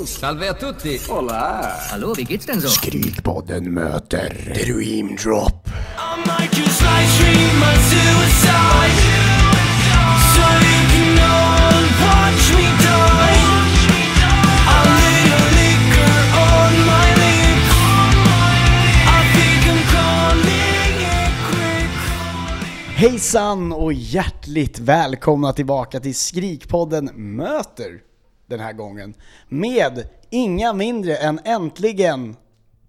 Servus. Salve a tutti! Hola. Hallå, wie geht's denn so? Skrikpodden möter Dream Drop. Hejsan och hjärtligt välkomna tillbaka till Skrikpodden möter den här gången med inga mindre än äntligen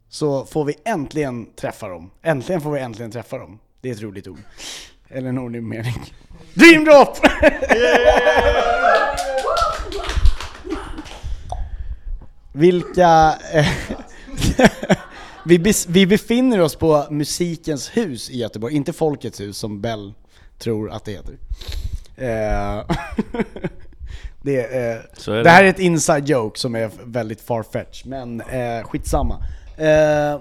så får vi äntligen träffa dem. Äntligen får vi äntligen träffa dem. Det är ett roligt ord. Eller en ordentlig mening. Dream Drop! Vilka... Eh, vi, bes, vi befinner oss på Musikens hus i Göteborg, inte Folkets hus som Bell tror att det heter. Eh, Det, eh, är det. här är ett inside joke som är väldigt farfetch, men eh, skitsamma. Eh,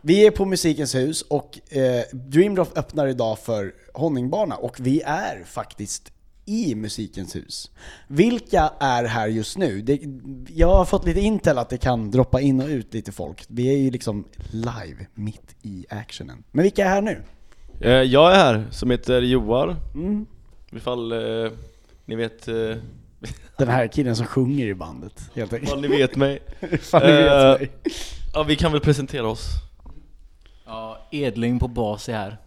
vi är på Musikens hus och eh, Dreamdrop öppnar idag för Honningbana och vi är faktiskt i Musikens hus. Vilka är här just nu? Det, jag har fått lite intel att det kan droppa in och ut lite folk. Vi är ju liksom live, mitt i actionen. Men vilka är här nu? Eh, Jag är här, som heter Joar. Mm. Ifall eh, ni vet, eh, Den här killen som sjunger i bandet, helt enkelt. ifall ni vet mig. Ifall ni vet mig. Ja, vi kan väl presentera oss. Ja, Edling på bas är här.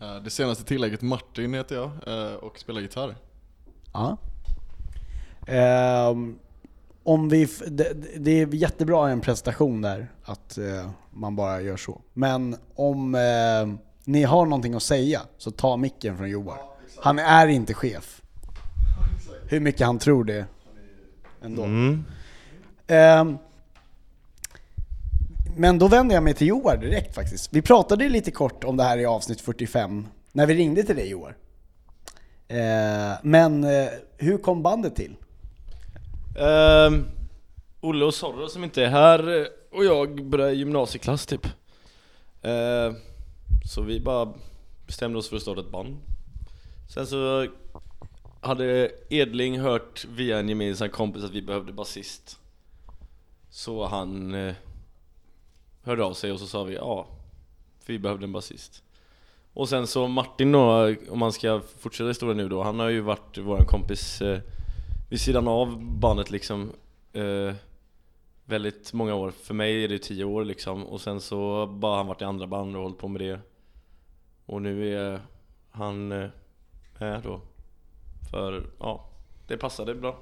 Eh, Det senaste tillägget Martin heter jag eh, och spelar gitarr. Ja. Ehm, om vi, det, det är jättebra en presentation där, att eh, man bara gör så. Men om ni har någonting att säga, så ta micken från Joar. Han är inte chef. Hur mycket han tror det ändå. Mm. Ehm, men då vänder jag mig till Joar direkt faktiskt. Vi pratade lite kort om det här i avsnitt 45, när vi ringde till dig Joar. Eh, men eh, hur kom bandet till? Ehm, Olle och Zorro som inte är här eh, och jag började gymnasieklass typ. Eh, så vi bara bestämde oss för att starta ett band. Sen så hade Edling hört via en gemensam kompis att vi behövde basist. Så han eh, hörde av sig och så sa vi ja, för vi behövde en basist. Och sen så Martin då, om man ska fortsätta historien nu då, han har ju varit våran kompis eh, vid sidan av bandet liksom eh, väldigt många år. För mig är det tio år liksom och sen så bara han varit i andra band och hållit på med det. Och nu är han eh, med då. För ja, det passade bra.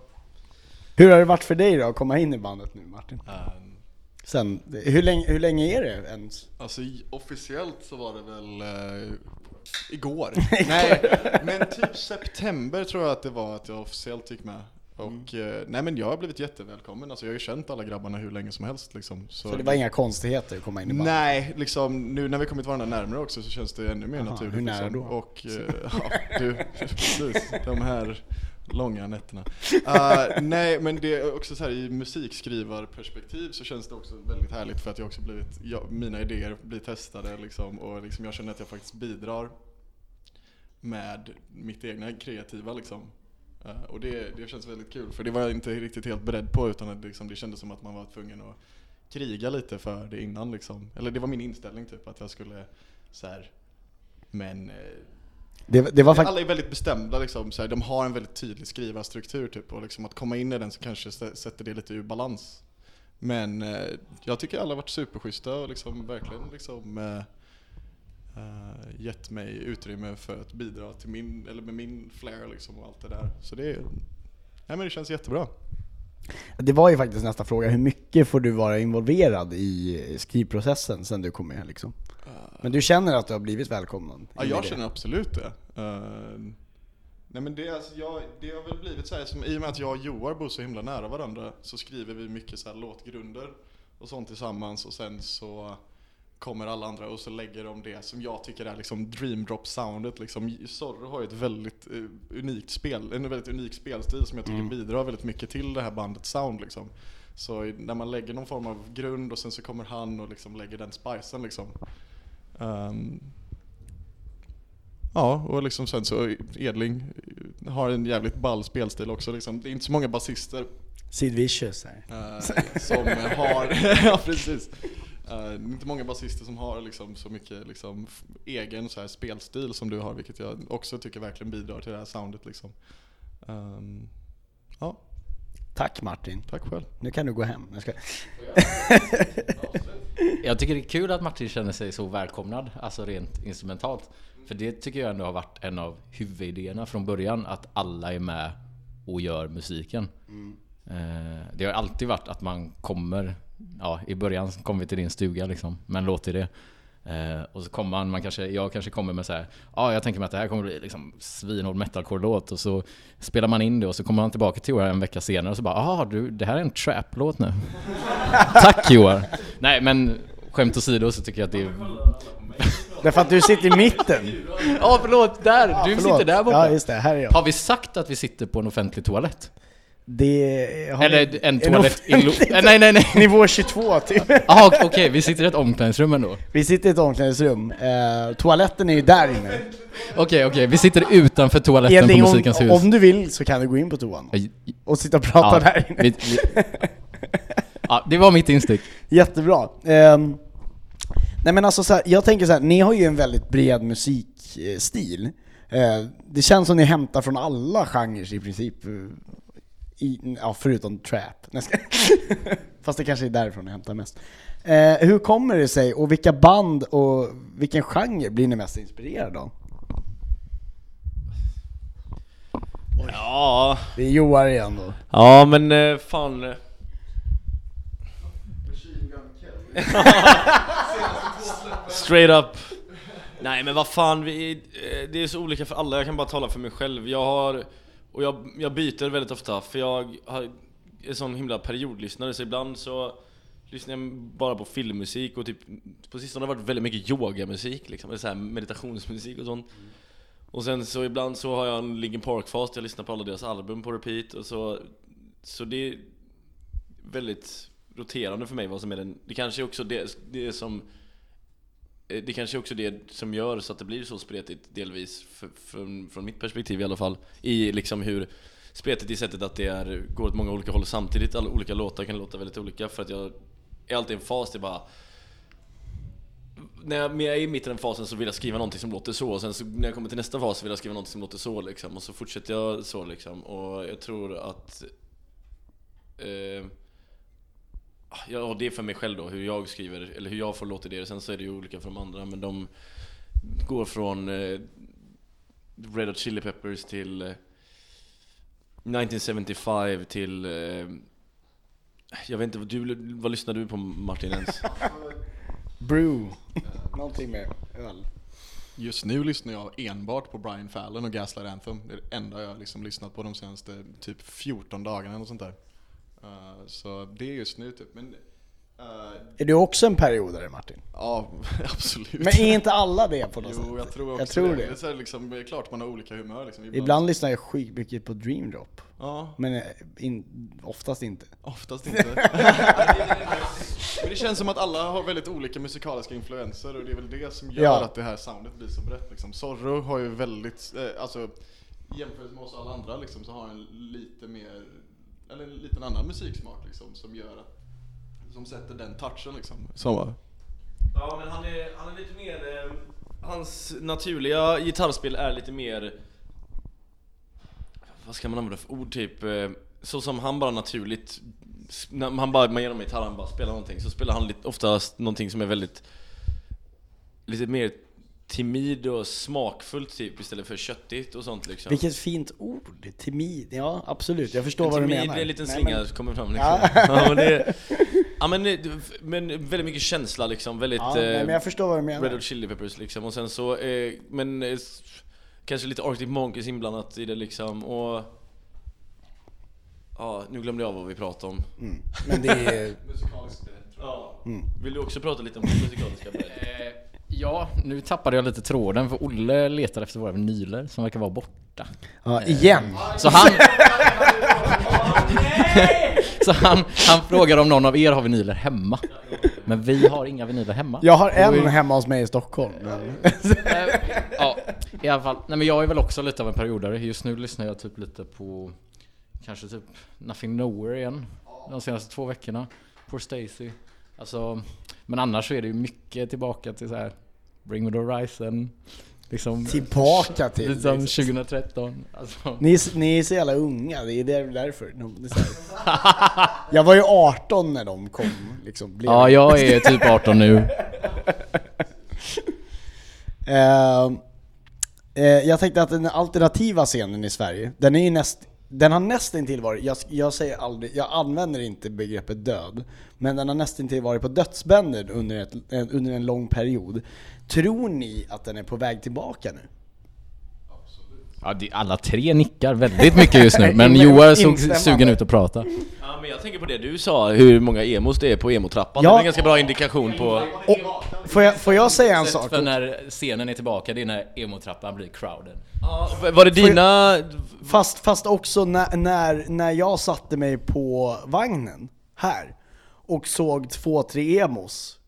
Hur har det varit för dig då att komma in i bandet nu Martin? Eh, Sen, hur, länge, hur länge är det ens? Alltså officiellt så var det väl eh, igår. nej, men typ september tror jag att det var att jag officiellt gick med. Och eh, nej men jag har blivit jättevälkommen, alltså jag har ju känt alla grabbarna hur länge som helst liksom. Så det var inga konstigheter att komma in i bandet? Nej, liksom nu när vi kommit varandra närmare också så känns det ännu mer Aha, naturligt. hur nära liksom. då? Och, eh, ja, du, precis, de här långa nätterna. Uh, nej, men det är också så här i musikskrivarperspektiv så känns det också väldigt härligt för att jag också blivit, jag, mina idéer blir testade liksom och liksom jag känner att jag faktiskt bidrar med mitt egna kreativa liksom. Eh, och det, det känns väldigt kul för det var jag inte riktigt helt beredd på utan att liksom, det kändes som att man var tvungen att kriga lite för det innan liksom. Eller det var min inställning typ att jag skulle så här. Men eh, Det, det alla är väldigt bestämda liksom, så här, de har en väldigt tydlig skrivarstruktur typ och liksom att komma in i den så kanske sätter det lite ur balans. Men eh, jag tycker alla har varit superschyssta och liksom verkligen liksom eh, eh, gett mig utrymme för att bidra till min, eller med min flair liksom och allt det där. Så det, nej men det känns jättebra. Det var ju faktiskt nästa fråga, hur mycket får du vara involverad i skrivprocessen sen du kom med liksom? Men du känner att du har blivit välkomnad? Ja, jag det? känner absolut det. Eh, nej men det, alltså, jag, det har väl blivit så här, som, i och med att jag och Joar bor så himla nära varandra så skriver vi mycket så här låtgrunder och sånt tillsammans och sen så kommer alla andra och så lägger de det som jag tycker är liksom dream drop soundet liksom. Zorro har ju ett väldigt eh, unikt spel, en väldigt unik spelstil som jag tycker bidrar väldigt mycket till det här bandets sound liksom. Så när man lägger någon form av grund och sen så kommer han och liksom lägger den spicen liksom. Ehm, Ja, och liksom sen så Edling har en jävligt ball spelstil också liksom. Det är inte så många basister Sid Vicious här. eh, som har, ja precis. Det är inte många basister som har liksom så mycket liksom, egen så här spelstil som du har, vilket jag också tycker verkligen bidrar till det här soundet liksom. Ehm, ja, Tack Martin. tack själv. Nu kan du gå hem. Jag ska... Jag tycker det är kul att Martin känner sig så välkomnad, alltså rent instrumentalt. För det tycker jag ändå har varit en av huvudidéerna från början, att alla är med och gör musiken. Eh, Det har alltid varit att man kommer, ja i början kommer vi till din stuga liksom, men låter det. Eh, och så kommer man, man kanske, jag kanske kommer med så här, ja jag tänker mig att det här kommer bli liksom svinhård metalcore-låt och så spelar man in det och så kommer man tillbaka till Joar en vecka senare och så bara, ah du, det här är en trap-låt nu. Tack Joar! Nej men skämt åsido så tycker jag att det är... Därför att du sitter i mitten. Ja förlåt, där! Du Förlåt. sitter där borta. Ja just det, här är jag. Har vi sagt att vi sitter på en offentlig toalett? Det har Eller en toalett i offentlig- lo- Nej nej nej! Nivå 22 typ. Jaha okej, vi sitter i ett omklädningsrum ändå. Vi sitter i ett omklädningsrum. Eh, toaletten är ju där inne. Okej okej, vi sitter utanför toaletten Edvin, på om, Musikens hus. om du vill så kan du gå in på toan och sitta och prata ja, där inne. vi, vi, ja, det var mitt instick. Jättebra. Ehm, nej men alltså så här, jag tänker så här, ni har ju en väldigt bred musikstil. Eh, det känns som ni hämtar från alla genrer i princip. I, ja, förutom trap. Jag Fast det kanske är därifrån ni hämtar mest. Eh, hur kommer det sig och vilka band och vilken genre blir ni mest inspirerade av? Ja, Det är Joar igen då. ja men eh, fan. Straight up. Nej men vad fan, vi, eh, det är så olika för alla, jag kan bara tala för mig själv. Jag har, och jag, jag byter väldigt ofta för jag har, är sån himla periodlyssnare så ibland så lyssnar jag bara på filmmusik och typ på sistone har det varit väldigt mycket yogamusik liksom, eller så här meditationsmusik och sånt. Och sen så ibland så har jag en Linkin Park-fas jag lyssnar på alla deras album på repeat och så Så det är väldigt roterande för mig vad som är den Det kanske är också det, det som Eh, det kanske också är det som gör så att det blir så spretigt delvis för, från, från mitt perspektiv i alla fall I liksom hur Spretigt i sättet att det är, går åt många olika håll. Samtidigt, alla olika låtar kan låta väldigt olika för att jag är alltid i en fas det bara när jag, när jag är i mitten av fasen så vill jag skriva någonting som låter så och sen så när jag kommer till nästa fas så vill jag skriva någonting som låter så liksom. Och så fortsätter jag så liksom. Och jag tror att eh, Ja det är för mig själv då, hur jag skriver eller hur jag får låtidéer sen så är det ju olika för de andra men de går från eh, Red Hot Chili Peppers till eh, 1975 till eh, Jag vet inte, vad, du, vad lyssnar du på Martin ens? Brew. Någonting med öl. Just nu lyssnar jag enbart på Brian Fallon och Gaslight Anthem. Det är det enda jag liksom lyssnat på de senaste typ 14 dagarna och sånt där. Eh, så det är just nu typ. Men eh, Är du också en periodare Martin? ja, absolut. Men är inte alla det på något sätt? Jo, jag tror också Jag tror det. det. Det är, liksom, det är klart man har olika humör liksom. Ibland lyssnar jag skitmycket på Dream Drop. Ja, Men eh, in, oftast inte. oftast inte. Men det känns som att alla har väldigt olika musikaliska influenser och det är väl det som gör Ja. att det här soundet blir så brett liksom. Zorro har ju väldigt, eh, alltså jämfört med oss alla andra liksom, så har han lite mer, eller en liten annan musiksmak liksom som gör att, som sätter den touchen liksom. Som, Ja men han är, han är lite mer, eh, hans naturliga gitarrspel är lite mer Vad ska man använda för ord typ? Eh, så som han bara naturligt när han bara, man ger honom gitarren bara spelar någonting så spelar han lite, oftast någonting som är väldigt Lite mer timid och smakfullt typ istället för köttigt och sånt liksom Vilket fint ord, timid. Ja, absolut. Jag förstår vad du Timid, menar. det är en liten Nej, slinga men- som kommer fram liksom. Ja. ja. men, det, ja men, men väldigt mycket känsla liksom, väldigt Ja, nej, men jag förstår vad du menar. Red Hot Chili Peppers liksom, och sen så, eh, men eh, kanske lite Arctic Monkeys inblandat i det liksom, och Ja, nu glömde jag vad vi pratade om. Mm. Men det är... Ja. Mm. Vill du också prata lite om det musikaliska bredd? Eh, ja, nu tappade jag lite tråden för Olle letar efter våra vinyler som verkar vara borta. Ja, igen. Så han... så han, han frågar om någon av er har vinyler hemma. Men vi har inga vinyler hemma. Jag har en Oj. hemma hos mig i Stockholm. Men... Eh, ja, i alla fall, nej men jag är väl också lite av en periodare. Just nu lyssnar jag typ lite på kanske typ Nothing Nowhere igen. De senaste två veckorna. Poor Stacy. Alltså, men annars så är det ju mycket tillbaka till så här Bring Me The Horizon. Liksom, Tillbaka till liksom liksom. 2013. Alltså. Ni, ni är så jävla unga, det är där- därför. De-. Jag var ju 18 när de kom. Liksom, blev Ja, jag är typ 18 nu. Eh, eh, jag tänkte att den alternativa scenen i Sverige, den är ju näst, den har nästintill varit, jag, jag säger aldrig, jag använder inte begreppet död, men den har nästintill varit på dödsbänder under, ett, en- under en lång period. Tror ni att den är på väg tillbaka nu? Ja, alla tre nickar väldigt mycket just nu, men Joar såg sugen ut att prata. Ja men jag tänker på det du sa, hur många emos det är på emotrappan. Ja. Det är en ganska bra indikation på... Och, får, jag, får jag säga en sak? För när scenen är tillbaka, det är när emotrappan blir crowded. Ja, var det dina... Fast, fast också när, när, när jag satte mig på vagnen här och såg två, tre emos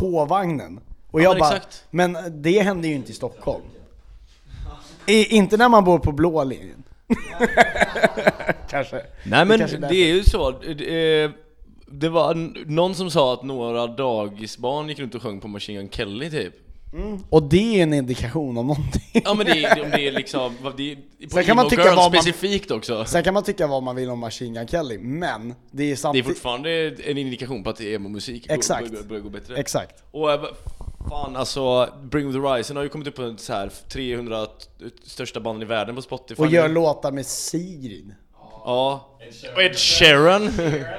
på vagnen. Och jag men bara, exakt. men det händer ju inte i Stockholm. I, inte när man bor på blå linjen. kanske. Nej men kanske är det är ju så, det, var någon som sa att några dagisbarn gick runt och sjöng på Machine Gun Kelly typ. Och det är en indikation om någonting. Ja men det är, om det är liksom, det är på Sen kan man tycka vad man- specifikt också. Sen kan man tycka vad man vill om Machine Gun Kelly, men det är Det är samtidigt... fortfarande en indikation på att emo-musik Exakt. börjar, börjar gå bättre. Exakt. Och eh, fan alltså, Bring the Horizon har ju kommit upp på så här 300 t- största banden i världen på Spotify Och gör låtar med Sigrid. Ja. Och Ed Sheeran.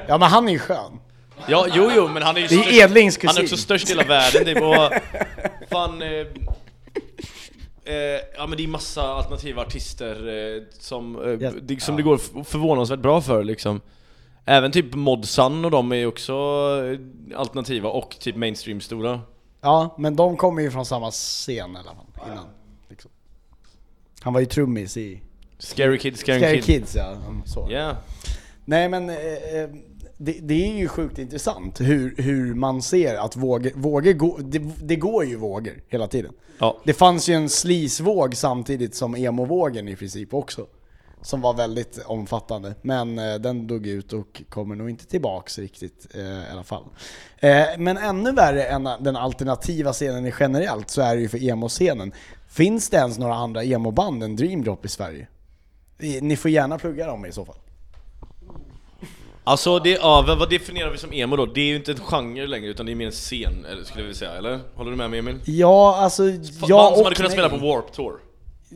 Ja men han är ju skön. ja, jo jo, men han är ju Det är störst- Edlings Han är kusin. också störst i hela världen, det var... Fan... Eh, eh, ja men det är massa alternativa artister eh, som, eh, Ja. det, som det går f- förvånansvärt bra för liksom. Även typ Modsan och de är ju också eh, alternativa och typ mainstream-stora. Ja, men de kommer ju från samma scen i alla fall, innan. Liksom. Han var ju trummis i Scary Kid, Scary, Scary Kid. Kids ja, så. Ja. Nej men eh, eh, det, det är ju sjukt intressant hur, hur man ser att vågor, vågor det, det går ju vågor hela tiden. Ja. Det fanns ju en sleazevåg samtidigt som emo-vågen i princip också. Som var väldigt omfattande. Men eh, den dog ut och kommer nog inte tillbaks riktigt eh, i alla fall. Eh, men ännu värre än den alternativa scenen i generellt så är det ju för emo-scenen. Finns det ens några andra emo-band än Dream Drop i Sverige? Ni får gärna plugga dem i så fall. Alltså det, ja, vad, definierar vi som emo då? Det är ju inte en genre längre utan det är mer en scen, eller skulle vi säga, eller? Håller du med mig Emil? Ja, alltså... Ja, Band som hade kunnat nej. spela på Warp Tour.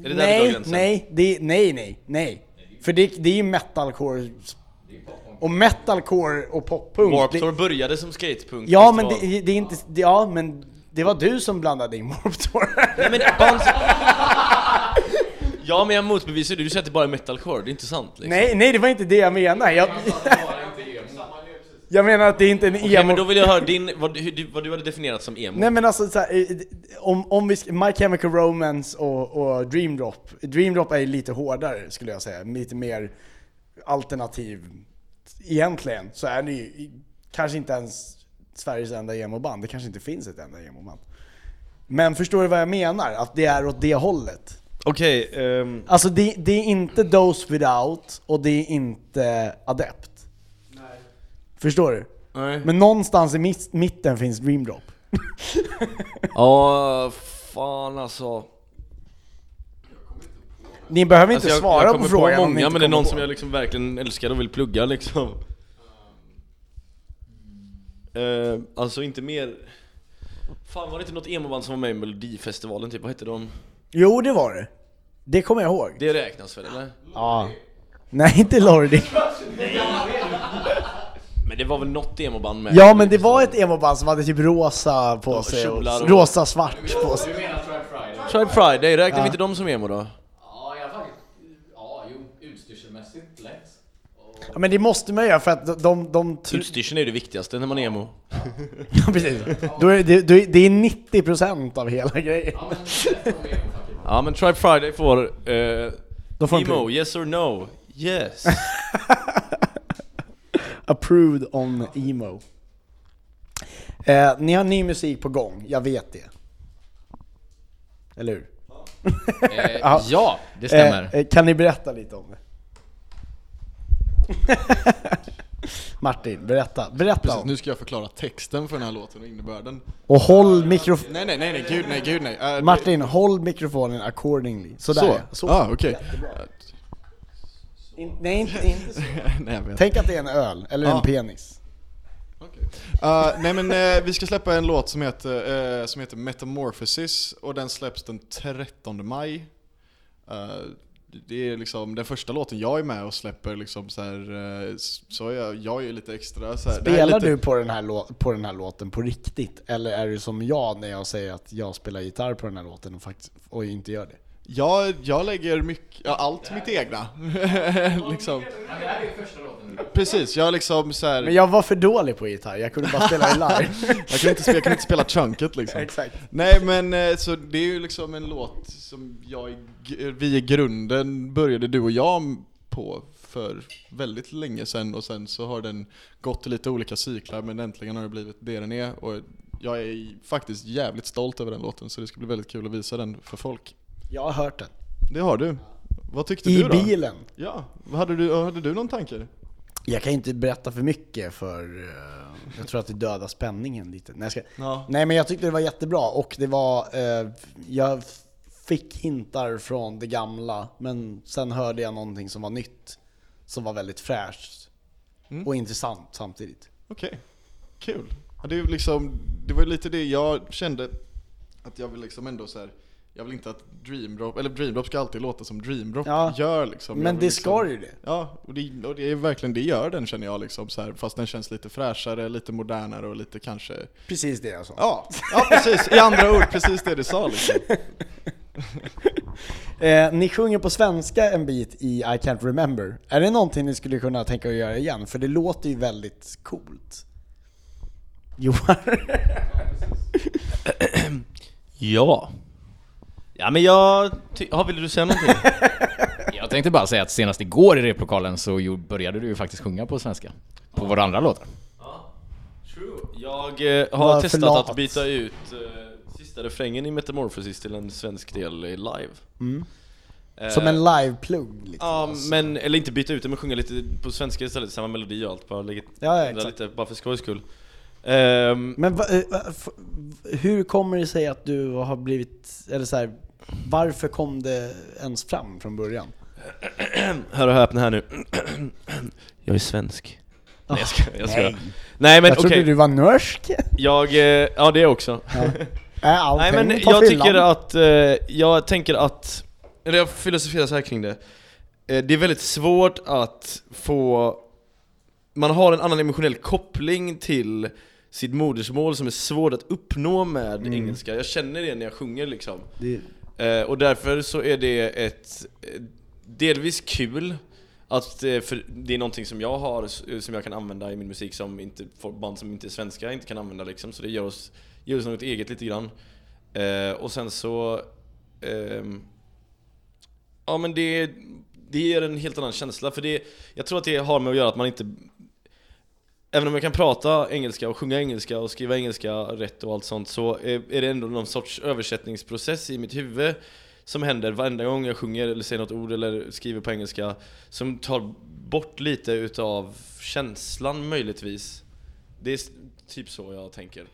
Är det där vi drar Nej, nej, det, nej, nej, nej. För det, det är ju metalcore. Och metalcore och poppunk. Warp Tour började som skatepunk Ja men det, det är inte, ja men det var du som blandade in Warp Tour. Nej men band som... Ja men jag motbevisar det, du säger att det bara är metalcore, det är inte sant liksom. nej, nej det var inte det jag menade. Jag, jag menar att det är inte en Okej emo... men då vill jag höra din, vad, du- vad du hade definierat som emo. Nej men alltså så här, om, om vi, My Chemical Romance och, och Dream Drop. Dream Drop är lite hårdare skulle jag säga, lite mer alternativ. Egentligen så är det ju kanske inte ens Sveriges enda emo-band, det kanske inte finns ett enda emo-band. Men förstår du vad jag menar? Att det är åt det hållet. Okej, ehm, Alltså det, det är inte Dose Without och det är inte Adept. Förstår du? nej. Men någonstans i mitt, mitten finns Dream Drop. Ja, fan alltså. Ni behöver inte alltså jag, svara jag på frågan på om ni många inte men det är någon på. som jag liksom verkligen älskar och vill plugga liksom. Eh, alltså inte mer... Fan var det inte något emoband som var med i melodifestivalen typ, vad hette de? Jo, det var det. Det kommer jag ihåg. Det räknas väl eller? Ja. Nej, inte Lordi. Men det var väl något emoband med? Ja, men det var ett emo-band som hade typ rosa på sig och rosa svart på sig. Du menar Tribe Friday? Tribe Friday, räknar Ja. vi inte dem som emo då? Ja, i alla fall. Ja, jo, utstyrselmässigt lätt. Ja, men det måste man göra för att de... de, de Utstyrseln är det viktigaste när man är emo. ja, precis. Då är det, då är- det är 90% av hela grejen. Ja, men Tribe Friday får... Eh, får emo, yes or no? Yes. Approved on emo. Eh, ni har ny musik på gång, jag vet det. Eller hur? Eh, Ja. ja, det stämmer. Eh, eh, kan ni berätta lite om det? Martin, berätta. Berätta Precis, om nu ska jag förklara texten för den här låten och innebörden. Och håll mikrofonen... Nej, nej, nej, nej, gud nej, gud nej. Det- Martin, håll mikrofonen accordingly. Sådär Så? ja. Så. Ah, okej. In, nej, inte, inte så. nej, jag vet. Tänk att det är en öl, eller Ja. en penis. Uh, nej men eh, vi ska släppa en låt som heter, eh, som heter Metamorphosis och den släpps den 13 maj. Det är liksom den första låten jag är med och släpper liksom så här, eh, så jag, jag är lite extra så här, Spelar lite, du på den, här på den här låten på riktigt? Eller är du som jag när jag säger att jag spelar gitarr på den här låten och, faktiskt, och inte gör det? Jag, jag lägger mycket, ja, allt mitt egna. liksom. Precis, jag liksom så här, Men jag var för dålig på gitarr, jag kunde bara spela det live. jag kan inte spela, jag kan inte spela chunket liksom. Exakt. Nej men eh, så det är ju liksom en låt som jag, i g- vi i grunden började du och jag på för väldigt länge sedan och sen så har den gått i lite olika cyklar men äntligen har det blivit det den är och jag är faktiskt jävligt stolt över den låten så det ska bli väldigt kul att visa den för folk. Jag har hört den. Det har du. Vad tyckte I du då? bilen. Ja, hade du, hade du någon tanke? Jag kan inte berätta för mycket för eh, jag tror att det dödar spänningen lite. Nej, ska... Ja. Nej men jag tyckte det var jättebra och det var, eh, jag fick hintar från det gamla men sen hörde jag någonting som var nytt. Som var väldigt fräscht. Mm. Och intressant samtidigt. Okej, kul. Ja, det, liksom, det var lite det jag kände att jag vill liksom ändå så här. Jag vill inte att Dreamdrop, eller Dreamdrop ska alltid låta som Dreamdrop Ja, gör liksom. Men det liksom, ska ju det. Ja, och det, och det är verkligen det gör den känner jag liksom så här, fast den känns lite fräschare, lite modernare och lite kanske Precis det jag sa. Ja, ja precis, i andra ord precis det du sa liksom. Eh, ni sjunger på svenska en bit i I Can't Remember. Är det någonting ni skulle kunna tänka er att göra igen? För det låter ju väldigt coolt. Johan? Ja. Ja men jag... Ja, vill du säga någonting? Jag tänkte bara säga att senast igår i replokalen så började du ju faktiskt sjunga på svenska. På våra andra låtar. True. Jag eh, har Var för testat lat. att byta ut eh, sista refrängen i Metamorphosis till en svensk del i live. Eh, Som en live-plugg liksom. Ja, men, eller inte byta ut det men sjunga lite på svenska istället, samma melodi och allt, bara lägga Ja, ja, lite, bara för skojs skull. Ehm, Men va, eh, va, f- hur kommer det sig att du har blivit, eller så här, varför kom det ens fram från början? hör och häpna här nu. jag är svensk. Nej jag ska, jag ska. nej. Nej men jag trodde okej, du var norsk. jag, eh, ja det också. Är allting Nej men jag tycker att, eh, jag tänker att, eller jag filosoferar så här kring det. Eh, det är väldigt svårt att få, man har en annan emotionell koppling till sitt modersmål som är svårt att uppnå med Mm. engelska. Jag känner det när jag sjunger liksom. Det, Eh, och därför så är det ett delvis kul att, eh, för det är någonting som jag har, eh, som jag kan använda i min musik som inte, band som inte är svenska inte kan använda liksom. Så det gör oss, ger oss något eget lite grann. Eh, och sen så, Eh, ja men det, det ger en helt annan känsla. För det, jag tror att det har med att göra att man inte Även om jag kan prata engelska och sjunga engelska och skriva engelska rätt och allt sånt så är det ändå någon sorts översättningsprocess i mitt huvud som händer varenda gång jag sjunger eller säger något ord eller skriver på engelska som tar bort lite utav känslan möjligtvis. Det är typ så jag tänker.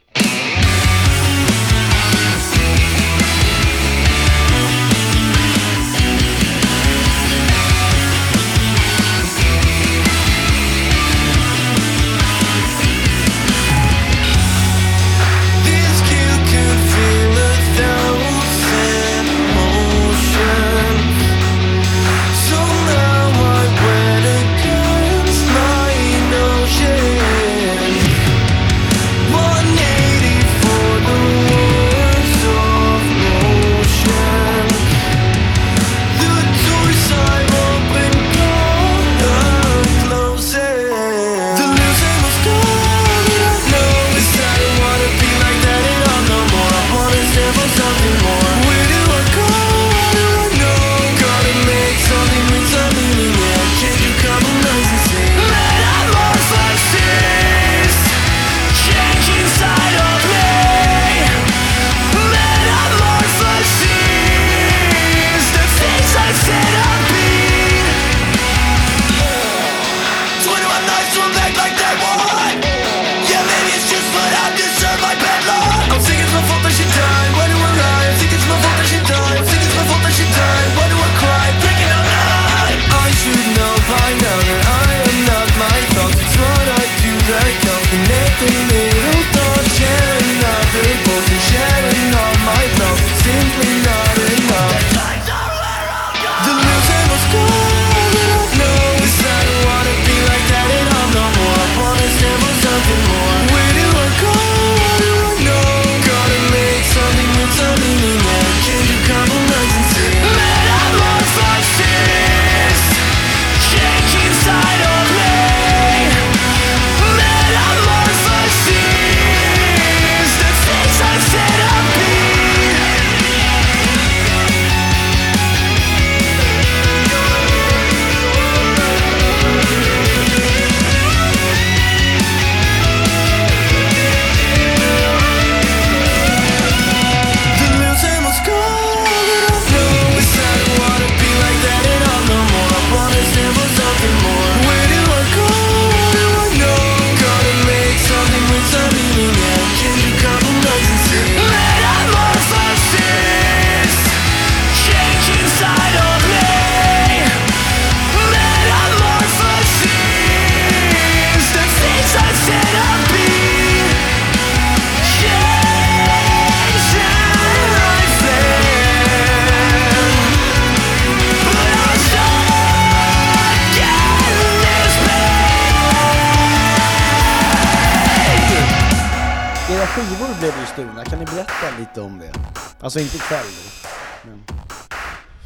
Stulna, kan ni berätta lite om det? Alltså inte ikväll då. Men.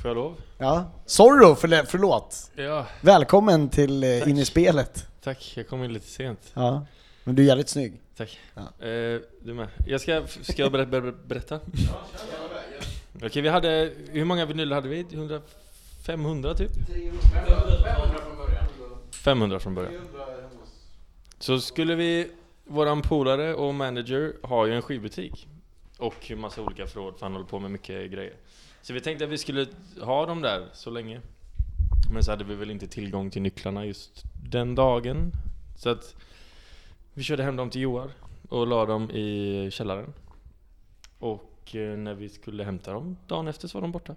Får jag lov? Ja. Zorro, förlä- förlåt. Ja, Välkommen till eh, In i spelet. tack. Jag kom in lite sent. Ja. Men du är jävligt snygg. Tack. Ja. Eh, du med. Jag ska, ska jag ber, ber, berätta? Okej, vi hade, hur många vinyler hade vi? 100, 500 typ? 500 från början. Så skulle vi, våran polare och manager har ju en skivbutik. Och massa olika förråd, för han håller på med mycket grejer. Så vi tänkte att vi skulle ha dem där så länge. Men så hade vi väl inte tillgång till nycklarna just den dagen. Så att vi körde hem dem till Joar och la dem i källaren. Och eh, när vi skulle hämta dem dagen efter så var de borta.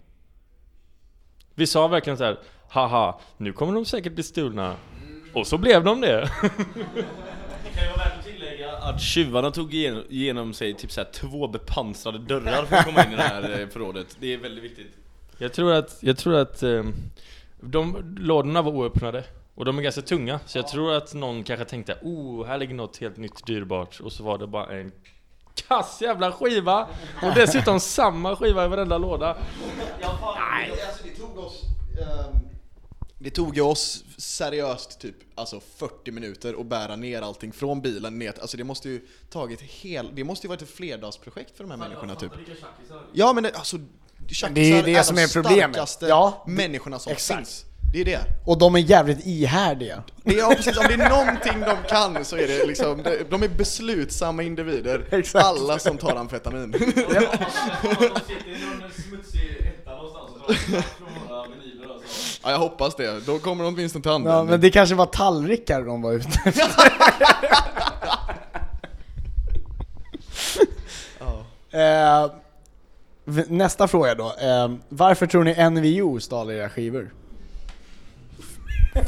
Vi sa verkligen så här: haha, nu kommer de säkert bli stulna. Och så blev de det. att tjuvarna tog igenom, sig typ såhär två bepansrade dörrar för att komma in i det här eh, förrådet. Det är väldigt viktigt. Jag tror att, jag tror att eh, de lådorna var oöppnade. Och de är ganska tunga, så jag tror att någon kanske tänkte oh, här ligger något helt nytt dyrbart. Och så var det bara en kass jävla skiva! Och dessutom samma skiva i varenda låda. Nej, alltså det tog oss... ehm, det tog ju oss seriöst typ alltså 40 minuter att bära ner allting från bilen ner. Alltså det måste ju tagit hel... Det måste ju varit ett flerdagsprojekt för de här människorna typ. Ja men det, alltså... Det är ju det är som de är problemet. starkaste Ja, människorna som exakt. finns. Det är det. Och de är jävligt ihärdiga. det är, ja, precis, om det är någonting de kan så är det liksom, de, är beslutsamma individer. Exakt. Alla som tar amfetamin. De sitter i någon smutsig etta någonstans och drar från våra vinyler alltså. Ja, jag hoppas det. Då kommer de åtminstone till Ja, användning. men det kanske var tallrikar de var ute efter. Eh, v- Nästa fråga då. Eh, varför tror ni NVO stal era skivor?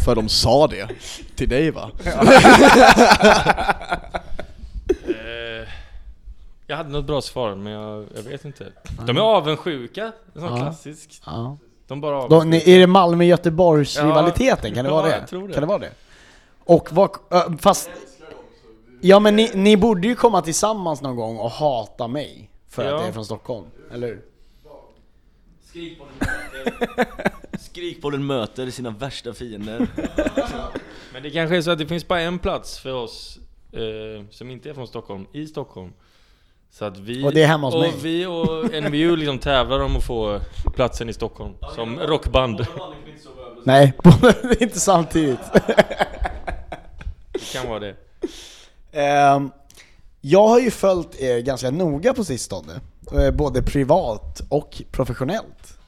För de sa det till dig va? Eh, jag hade något bra svar, men jag, jag vet inte. De är avundsjuka, en sån Ja. klassisk. Ja. De bara avundsjuka. ni, är det Malmö-Göteborgs-rivaliteten? Kan det Ja, vara det? jag tror det. Kan det vara det? Och vad, fast... Ja men ni, ni borde ju komma tillsammans någon gång och hata mig för Ja. att jag är från Stockholm, eller hur? Skrikbollen möter, Skrikbollen möter sina värsta fiender. Men det kanske är så att det finns bara en plats för oss eh, som inte är från Stockholm, i Stockholm. Så att vi Och det är hemma hos och mig. vi och NVU liksom tävlar om att få platsen i Stockholm som rockband. Nej, inte samtidigt. Det kan vara det. Ehm, jag har ju följt er ganska noga på sistone, eh, både privat och professionellt.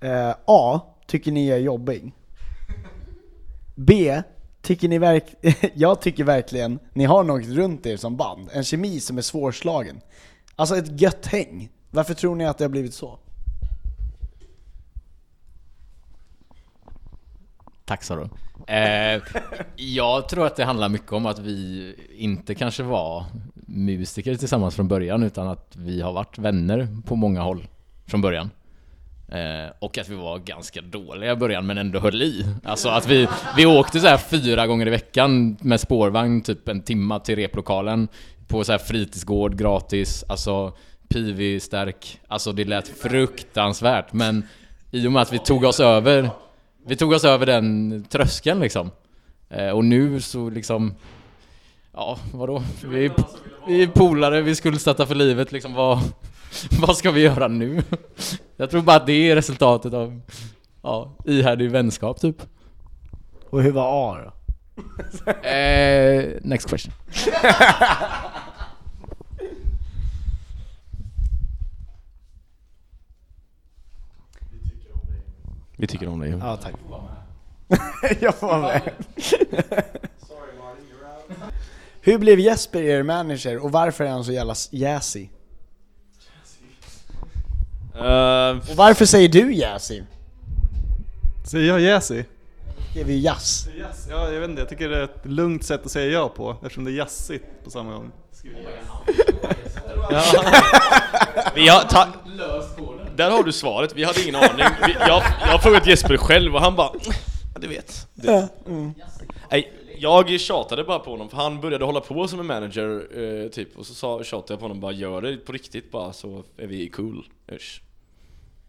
Eh, A. Tycker ni är jobbig? B. Tycker ni verk jag tycker verkligen ni har något runt er som band, en kemi som är svårslagen. Alltså ett gött häng. Varför tror ni att det har blivit så? Tack sa du. Eh, jag tror att det handlar mycket om att vi inte kanske var musiker tillsammans från början utan att vi har varit vänner på många håll från början. Eh, och att vi var ganska dåliga i början men ändå höll i. Alltså att vi, vi åkte så här fyra gånger i veckan med spårvagn typ en timma till replokalen på så här fritidsgård gratis, alltså pivi stärk. Alltså det lät fruktansvärt men i och med att vi tog oss över vi tog oss över den tröskeln liksom. Eh, och nu så liksom... Ja, vadå? Vi är, vi är polare, vi är skuldsatta för livet liksom. Vad, vad ska vi göra nu? Jag tror bara att det är resultatet av ja, ihärdig vänskap typ. Och hur var A då? Eh, next question. Vi tycker om dig. Ja, tack. jag får vara med. Hur blev Jesper er manager och varför är han så jävla jazzy? Eh, Och varför säger du jazzy? Säger jag Jazzy? Det är vi jazz. Yes. Ja, jag vet inte, jag tycker det är ett lugnt sätt att säga ja på eftersom det är jazzigt på samma gång. vi har, ta- där har du svaret, vi hade ingen aning. Vi, jag, jag har frågat Jesper själv och han bara "Mm, Ja, du vet. Det. Nej, Jag tjatade bara på honom, för han började hålla på som en manager eh, typ Och så sa, tjatade jag på honom bara gör det på riktigt bara så är vi cool Usch.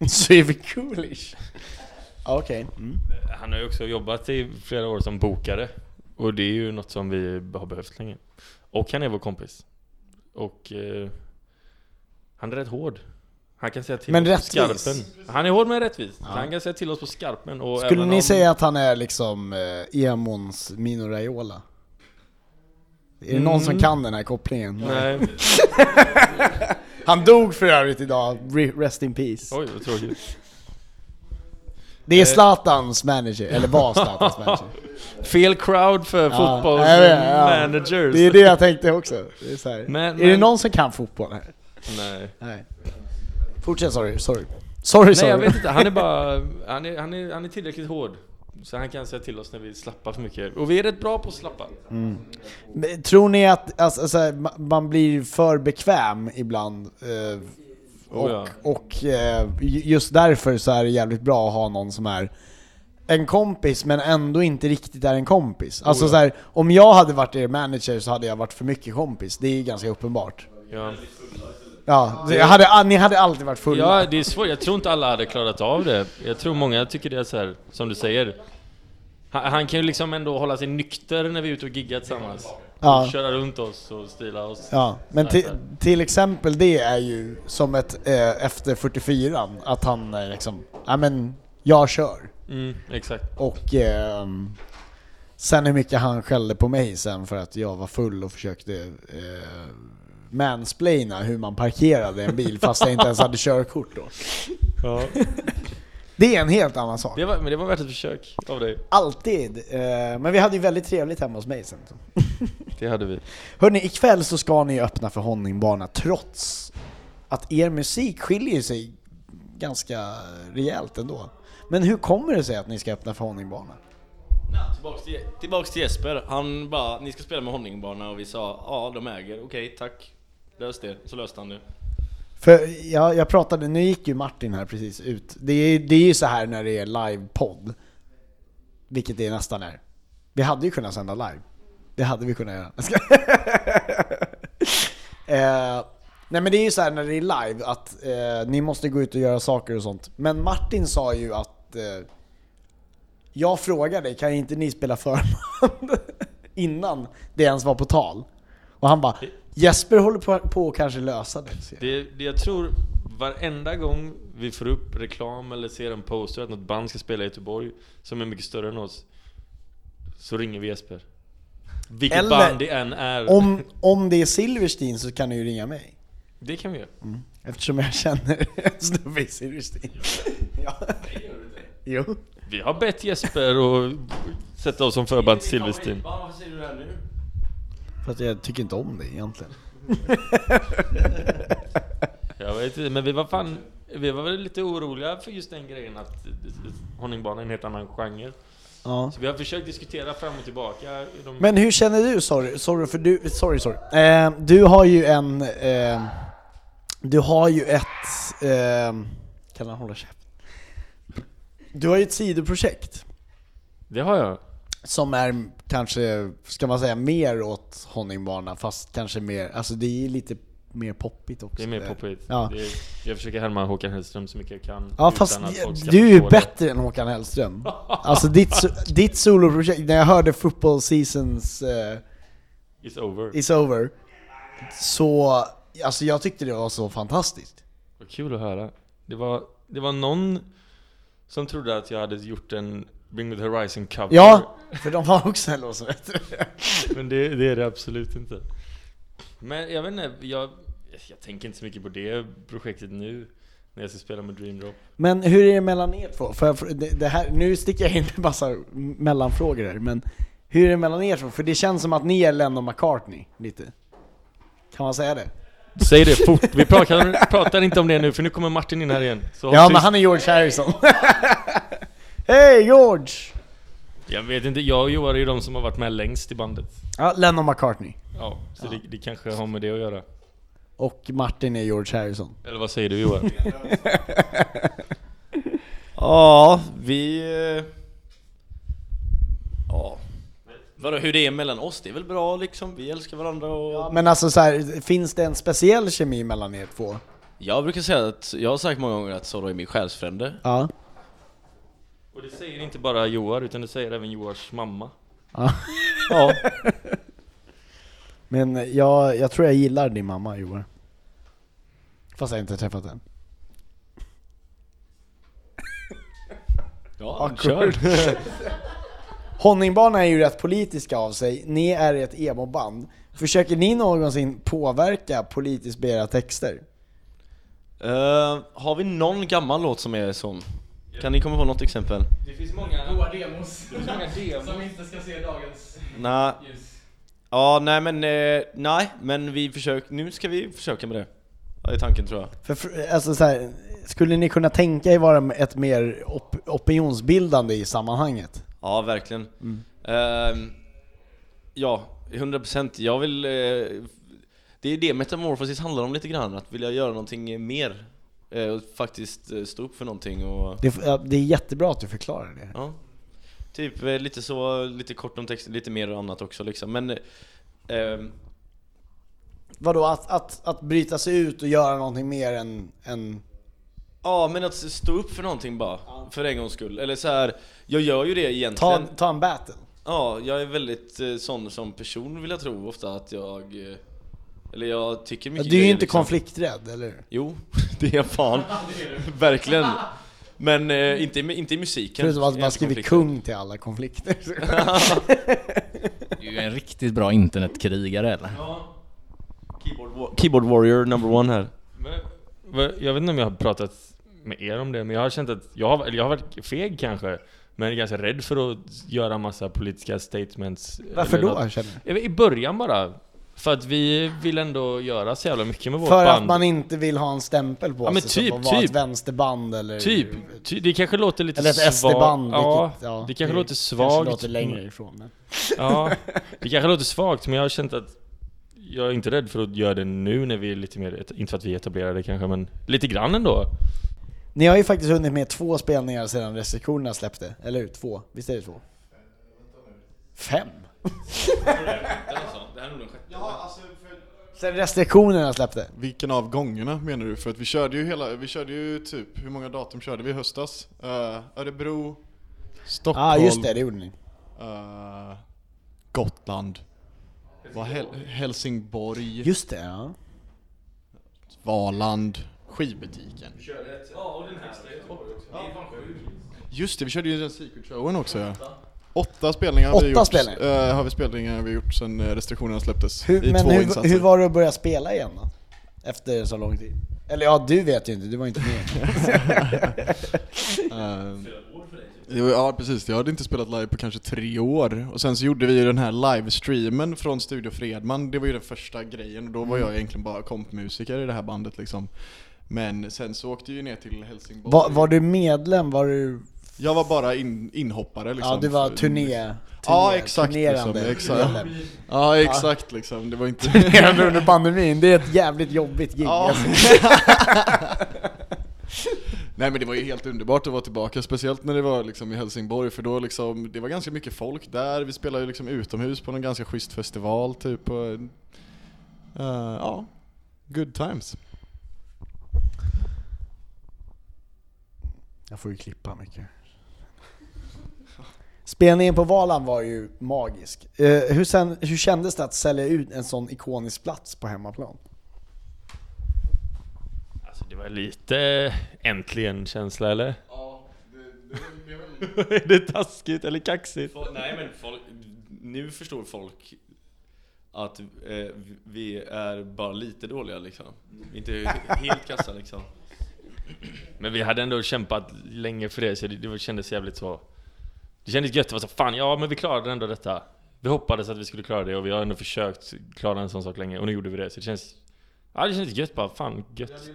Så är vi coolish. Ja, Okej. Mm. Han har ju också jobbat i flera år som bokare Och det är ju något som vi har behövt länge Och han är vår kompis Och eh, Han är rätt hård Han kan säga till Men oss på rättvis. skarpen Han är hård men rättvis Så Han kan säga till oss på skarpen och Skulle även ni om- säga att han är liksom eh, Emons Mino Raiola? Är det någon som Mm. kan den här kopplingen? Nej, Han dog för övrigt idag, Re- rest in peace. oj vad tråkigt Det är Zlatans manager, eller var Zlatans manager. Fel crowd för Ja, fotbolls jag vet, ja. Det är det jag tänkte också. Det är, så här. Men- är det men- någon som kan fotboll här? Nej Nej. Fortsätt, sorry, sorry. Sorry, sorry. Nej jag vet inte, han är bara, han är, han är, han är tillräckligt hård Så han kan säga till oss när vi slappar för mycket Och vi är rätt bra på att slappa Men Tror ni att alltså, så här, ma- man blir för bekväm ibland? Eh, och Oh ja. och eh, ju- just därför så är det jävligt bra att ha någon som är en kompis men ändå inte riktigt är en kompis. Alltså ja. så här, om jag hade varit er manager så hade jag varit för mycket kompis, det är ju ganska uppenbart. Ja, Ja, jag hade, ni hade alltid varit fulla. ja det är svårt, jag tror inte alla hade klarat av det. Jag tror många tycker det är så här, som du säger. Han, han kan ju liksom ändå hålla sig nykter när vi är ute och giggar tillsammans. Ja. och Köra runt oss och stila oss. Ja, men till, exempel det är ju som ett eh, efter 44 att han eh, liksom, ja men jag kör. Mm, exakt. Och ehm, sen hur mycket han skällde på mig sen för att jag var full och försökte eh, mansplaina hur man parkerade en bil fast jag inte ens hade körkort då. ja. Det är en helt annan sak. det var, Men det var värt ett försök av dig Alltid. Eh, men vi hade ju väldigt trevligt hemma hos mig sen. Det hade vi Hörni, ikväll så ska ni öppna för Honningbana trots att er musik skiljer sig ganska rejält ändå. Men hur kommer det sig att ni ska öppna för Honningbana? Ja, tillbaks, till, tillbaks till Jesper, han bara 'Ni ska spela med Honningbana' och vi sa 'Ja, de äger, okej, tack' Lös det, så löste han det För jag, jag pratade, nu gick ju Martin här precis ut. Det är, det är ju så här när det är livepodd. Vilket det nästan är. Vi hade ju kunnat sända live. Det hade vi kunnat göra. Eh, nej men det är ju så här när det är live att eh, ni måste gå ut och göra saker och sånt. Men Martin sa ju att eh, jag frågade, kan inte ni spela förband? Innan det ens var på tal. Och han bara, Jesper håller på, på att kanske lösa det. det, det jag tror varenda gång vi får upp reklam eller ser en poster att något band ska spela i Göteborg Som är mycket större än oss Så ringer vi Jesper Vilket Eller- band det än är Om, om det är Silverstein så kan ni ju ringa mig. Det kan vi göra Eftersom jag känner en snubbe i Silverstein. ja. Jo. Vi har bett Jesper och sätta oss som förband till Silverstein Varför säger du det här nu? För att jag tycker inte om det egentligen. Jag vet inte, men vi var fan Vi var väl lite oroliga för just den grejen att Honningbana är en helt annan genre Ja. Så vi har försökt diskutera fram och tillbaka de... Men hur känner du, sorry, sorry för du, sorry, sorry. Eh, du har ju en, eh, du har ju ett, eh, kan han hålla käft? Du har ju ett sidoprojekt Det har jag som är kanske, ska man säga, mer åt Honningbana fast kanske mer, alltså det är lite mer poppigt också. Det är mer poppigt Ja. är, Jag försöker härma Håkan Hellström så mycket jag kan Ja fast du är ju förstå det. bättre än Håkan Hellström. Alltså ditt, ditt soloprojekt, när jag hörde football seasons eh, It's over is over, så, alltså jag tyckte det var så fantastiskt. Vad kul att höra det var, det var någon som trodde att jag hade gjort en Bring Me The Horizon cover Ja, för de har också en låt som heter det. Men det, det är det absolut inte Men jag vet inte, jag, jag tänker inte så mycket på det projektet nu När jag ska spela med Dream Drop Men hur är det mellan er två? För, det, det här, nu sticker jag in med massa mellanfrågor här, men hur är det mellan er två? För det känns som att ni är Lennon McCartney, lite. Kan man säga det? Säg det fort, vi pratar, pratar inte om det nu för nu kommer Martin in här igen Ja, tyst. men han är George Harrison. Hej George! Jag vet inte, jag och Joar är ju de som har varit med längst i bandet Ja, Lennon McCartney. Ja, så Det, det kanske har med det att göra Och Martin är George Harrison. Eller vad säger du Joar? Ja, vi... eh, Ja. Vadå, hur det är mellan oss? Det är väl bra liksom, vi älskar varandra och... Men alltså så här, finns det en speciell kemi mellan er två? Jag brukar säga att, jag har sagt många gånger att Zorro är min själsfrände. Ja. Och det säger inte bara Joar, utan det säger även Joars mamma. ja. Ja. Men jag, jag tror jag gillar din mamma Joar. Fast jag inte träffat den. Ja, Awkward. Honningbarna är ju rätt politiska av sig, ni är ett emo-band. Försöker ni någonsin påverka politiskt med era texter? Eh, har vi någon gammal låt som är sån? Kan ni komma på något exempel? Det finns många... Goa demos. Det finns många demos. Som inte ska se dagens Nej, ljus. ja nej men, eh, nej men vi försöker, nu ska vi försöka med det. Det är tanken tror jag. För, alltså så här, skulle ni kunna tänka er vara ett mer op opinionsbildande i sammanhanget? Ja, verkligen. Ehm, ja, 100%. Jag vill... eh, det är det Metamorphosis handlar om lite grann, att vilja göra någonting mer. Eh, och faktiskt eh, stå upp för någonting och... Det, ja, det är jättebra att du förklarar det. Ja. Typ eh, lite så, lite kort om texten, lite mer och annat också liksom. Men... ehm, Vadå, att, att, att bryta sig ut och göra någonting mer än, än ja, men att stå upp för någonting bara. För en gångs skull. Eller så här, jag gör ju det ta, egentligen. ta en battle? Ja, jag är väldigt eh, sån som person vill jag tro ofta att jag... Eller jag tycker Ja, mycket du är ju inte liksom. konflikträdd, eller? Jo, det är jag fan. Verkligen. Men eh, inte, i- inte i musiken. Förutom att man skriver kung till alla konflikter. Du är ju en riktigt bra internetkrigare eller? Keyboard, wa- keyboard warrior number one här. Men, jag vet inte om jag har pratat med er om det, men jag har känt att jag har, eller jag har varit feg kanske, men ganska rädd för att göra massa politiska statements. Varför då, något. känner du? I början bara. För att vi vill ändå göra så jävla mycket med vårt För band. att man inte vill ha en stämpel på Ja, sig som typ, att vara typ. ett vänsterband eller... Typ, ty, det kanske låter lite Eller ett svagt. SD-band, ja, ja, det kanske låter svagt. kanske låter längre ifrån men... Ja, det kanske låter svagt, men jag har känt att jag är inte rädd för att göra det nu när vi är lite mer, inte för att vi är etablerade kanske, men lite grann ändå. Ni har ju faktiskt hunnit med två spelningar sedan restriktionerna släppte, eller hur? Två? Visst är det två? Fem? Sen restriktionerna släppte? Vilken av gångerna menar du? För att vi körde ju hela, vi körde ju typ, hur många datum körde vi i höstas? Uh, Örebro, Stockholm, Ja ah, just det, det gjorde ni. eh, Gotland, vad Hel Helsingborg, Just det, ja. Valand, skivbutiken. Just det, vi körde ju den Secret Showen också ja. Åtta spelningar har vi Åtta gjort, spelningar? eh, har vi spelningar vi gjort sen eh, restriktionerna släpptes. Hur, I men två hur, insatser. hur var det att börja spela igen då? Efter så lång tid? Eller ja, du vet ju inte, du var inte med. Eh, var- Ja precis, jag hade inte spelat live på kanske tre år. Och sen så gjorde vi ju den här livestreamen från Studio Fredman, det var ju den första grejen. Och då var jag egentligen bara kompmusiker i det här bandet liksom. Men sen så åkte vi ner till Helsingborg. var, var du medlem? Var du... Jag var bara in, inhoppare liksom. Ja, du var turné... turné Ja exakt liksom, exakt. Ja exakt liksom, det var inte... Turnerande under pandemin, det är ett jävligt jobbigt gig. Ja. alltså. Nej men det var ju helt underbart att vara tillbaka, speciellt när det var liksom i Helsingborg för då liksom, det var ganska mycket folk där, vi spelade ju liksom utomhus på en ganska schysst festival typ och, eh, Ja, good times. Jag får ju klippa mycket. Spelningen på Valand var ju magisk. Eh, hur, sen, hur kändes det att sälja ut en sån ikonisk plats på hemmaplan? Alltså det var lite äntligen-känsla eller? Ja, det, Är det taskigt eller kaxigt? Fol- Nej men folk, nu förstår folk att eh, vi är bara lite dåliga liksom. Inte helt kassa liksom. Men vi hade ändå kämpat länge för det, så det, det kändes jävligt så... Det kändes gött, det var så fan, ja men vi klarade ändå detta. Vi hoppades att vi skulle klara det och vi har ändå försökt klara en sån sak länge och nu gjorde vi det. Så det känns... Ja det kändes gött bara, fan gött.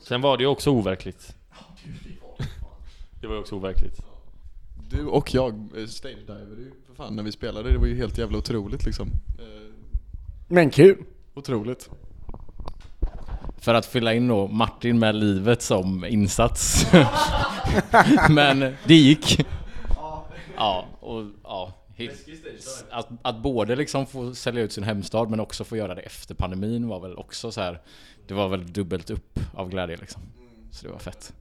Sen var det ju också overkligt. Det var ju också overkligt. Du och jag eh, stage-divade ju för fan när vi spelade, det var ju helt jävla otroligt liksom. Eh, Men kul! otroligt. För att fylla in då Martin med livet som insats. Men det gick. Ja, och ja, Att, att både liksom få sälja ut sin hemstad men också få göra det efter pandemin var väl också så här. Det var väl dubbelt upp av glädje liksom. Så det var fett.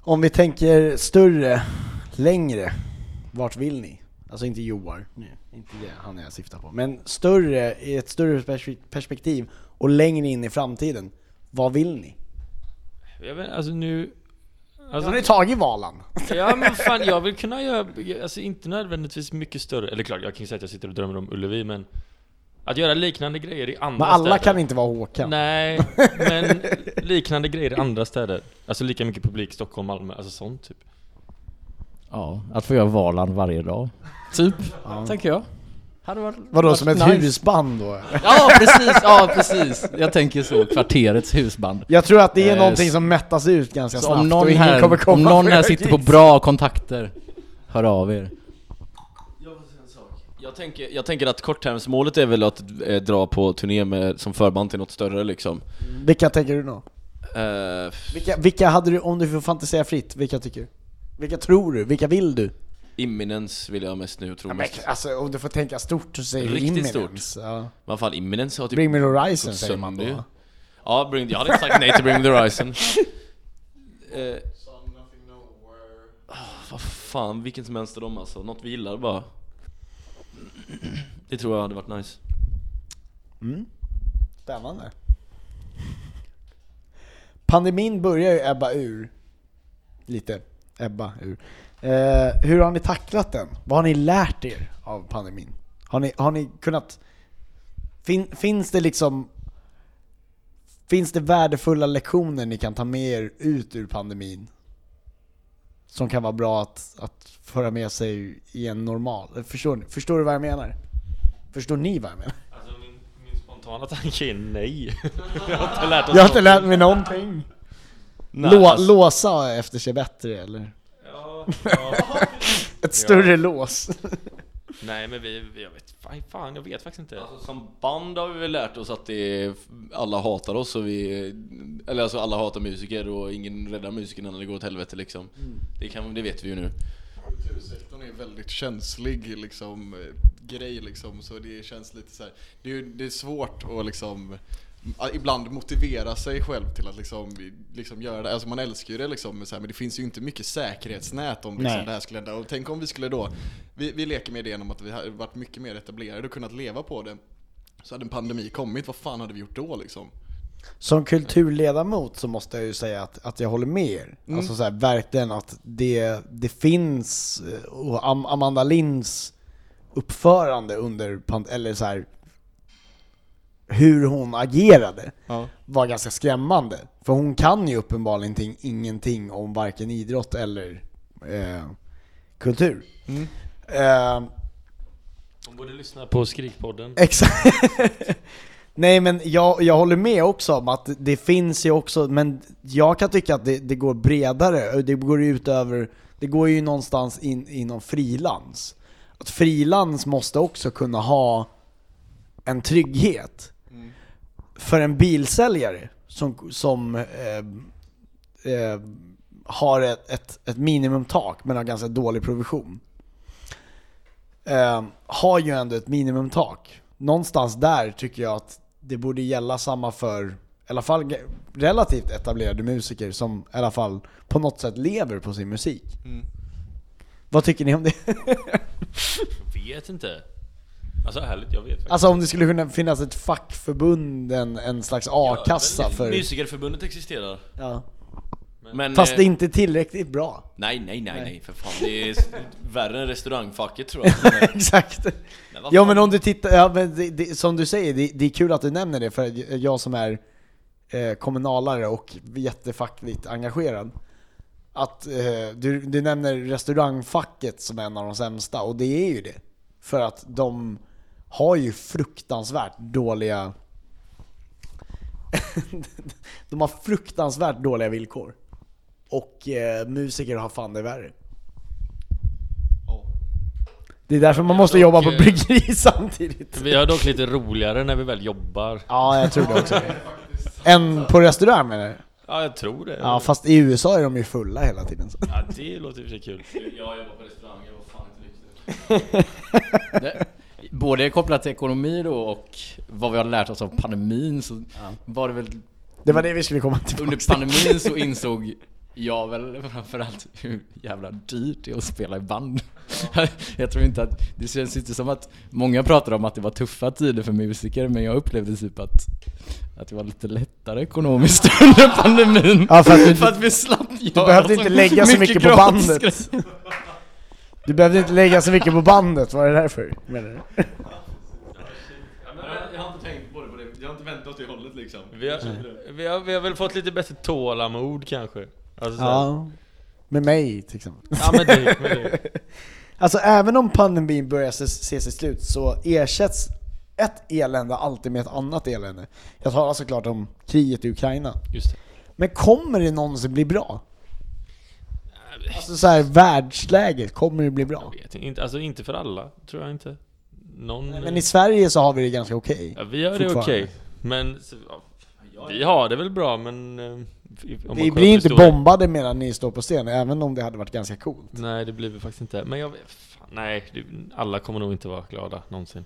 Om vi tänker större, längre, vart vill ni? Alltså inte Joar, nej, inte det han jag syftar på. Men större, i ett större pers- perspektiv och längre in i framtiden. Vad vill ni? Jag vet, alltså nu... Alltså, Har ni tagit Valan? Ja men fan, jag vill kunna göra, alltså inte nödvändigtvis mycket större, eller klart jag kan ju säga att jag sitter och drömmer om Ullevi men Att göra liknande grejer i andra Men alla städer kan inte vara Håkan. Nej, men liknande grejer i andra städer Alltså lika mycket publik, Stockholm, Malmö, alltså sånt typ Ja, att få göra Valand varje dag. Typ, tänker jag. Hade varit, Vadå, varit som ett nice. husband då? Ja precis, ja precis. Jag tänker så, kvarterets husband. Jag tror att det är Eh, någonting som mättas ut ganska snabbt om någon och ingen här, kommer komma om någon här sitter på bra kontakter, hör av er. Jag tänker, jag tänker att korttermsmålet är väl att eh, dra på turné med, som förband till något större liksom. Vilka tänker du då? Eh, Vilka, vilka hade du, om du får fantisera fritt, vilka tycker du? Vilka tror du? Vilka vill du? Imminence vill jag mest nu tro Ja, men, mest. alltså om du får tänka stort så säger du Riktigt Imminence. Ja. Vad fan, Imminence har typ Bring me the horizon säger man då. Ja, bring, jag hade inte sagt nej till Bring Me The Horizon. eh, vad fan, vilken som helst av dem alltså. Något vi gillar bara. Det tror jag hade varit nice. Mm. Spännande. Pandemin börjar ju ebba ur. Lite. Ebba ur. Eh, hur har ni tacklat den? Vad har ni lärt er av pandemin? Har ni, har ni kunnat... Fin, finns det liksom... Finns det värdefulla lektioner ni kan ta med er ut ur pandemin? Som kan vara bra att, att föra med sig i en normal... Förstår, förstår du vad jag menar? Förstår ni vad jag menar? Alltså min, min spontana tanke är nej Jag har inte lärt Jag har inte lärt mig någonting. Nej, Lå, alltså- Låsa efter sig bättre eller? Ett större lås. Nej men vi, vi- jag vet, fan, fan jag vet faktiskt inte Alltså, som band har vi väl lärt oss att det är, alla hatar oss och vi, eller alltså alla hatar musiker och ingen räddar musikerna när det går åt helvete liksom. Det, kan, det vet vi ju nu. Kultursektorn är väldigt känslig liksom, eh, grej liksom, så det känns lite så här. Det är, ju- det är svårt att liksom ibland motivera sig själv till att liksom, liksom göra det. Alltså man älskar ju det liksom, men, så här, men det finns ju inte mycket säkerhetsnät om liksom, Nej. det här skulle hända. Och tänk om vi skulle då, vi, vi leker med idén om att vi hade varit mycket mer etablerade och kunnat leva på det. Så hade en pandemi kommit, vad fan hade vi gjort då liksom? Som kulturledamot så måste jag ju säga att, att jag håller med er. Mm. Alltså så här, verkligen att det, det finns, eh, och Am Amanda Linds uppförande under, eller så här, hur hon agerade Ja. var ganska skrämmande. För hon kan ju uppenbarligen ting- ingenting om varken idrott eller eh, kultur. Mm. Eh, Hon borde lyssna på Skrikpodden Exakt. Nej men jag, jag håller med också om att det finns ju också, men jag kan tycka att det, det går bredare, det går ju utöver, det går ju någonstans in, inom frilans. Att frilans måste också kunna ha en trygghet. För en bilsäljare som, som eh, eh, har ett, ett, ett minimumtak men har ganska dålig provision eh, har ju ändå ett minimumtak. Någonstans där tycker jag att det borde gälla samma för i alla fall relativt etablerade musiker som i alla fall på något sätt lever på sin musik. Mm. Vad tycker ni om det? Jag vet inte Alltså ärligt, jag vet faktiskt Alltså om det skulle kunna finnas ett fackförbund, en, en slags a-kassa Ja, för... Musikerförbundet existerar. Ja. Men, Fast eh, det är inte tillräckligt bra. Nej, nej, nej, nej, för fan. Det är värre än restaurangfacket tror jag. Exakt. Men Ja men om du tittar, ja, men det, det, som du säger, det, det är kul att du nämner det för jag som är eh, kommunalare och jättefackligt engagerad. Att eh, du, du nämner restaurangfacket som en av de sämsta och det är ju det. För att de har ju fruktansvärt dåliga De har fruktansvärt dåliga villkor. Och eh, musiker har fan det värre. Det är därför man måste dock, jobba på eh, bryggeri samtidigt. Vi har dock lite roligare när vi väl jobbar Ja, jag tror det också. Än på restaurang menar du? Ja, jag tror det Ja, fast i USA är de ju fulla hela tiden. Så. Ja, det låter i och för sig kul Jag jobbar på restaurang, jag var fan inte riktigt. Både kopplat till ekonomi då och vad vi har lärt oss av pandemin så var det väl Det var det vi skulle komma till. under pandemin så insåg jag väl framförallt hur jävla dyrt det är att spela i band. Jag tror inte att, det känns inte som att många pratar om att det var tuffa tider för musiker men jag upplevde typ att, att det var lite lättare ekonomiskt under pandemin. Ja, för att du- för att vi slapp Du behövde inte lägga så mycket på gratis bandet. Du behövde inte lägga så mycket på bandet, var det därför? Menar du? Jag har inte tänkt på det, på det. jag har inte väntat åt det hållet liksom. Vi har, vi, har, vi har väl fått lite bättre tålamod kanske. Alltså, Ja. Med mig till exempel. ja men det, med det. Alltså även om pandemin börjar se, se sig slut så ersätts ett elände alltid med ett annat elände. Jag talar såklart om kriget i Ukraina. Just det. Men kommer det någonsin bli bra? Alltså så här, världsläget, kommer det bli bra? Jag vet inte, alltså inte för alla, tror jag inte. Någon... Men i Sverige så har vi det ganska okej. ja, vi har det okej. Men, så, ja, vi har det väl bra men... eh, Vi blir inte bombade medan ni står på scen, även om det hade varit ganska coolt. Nej det blir vi faktiskt inte. Men jag vet, fan, nej, alla kommer nog inte vara glada någonsin.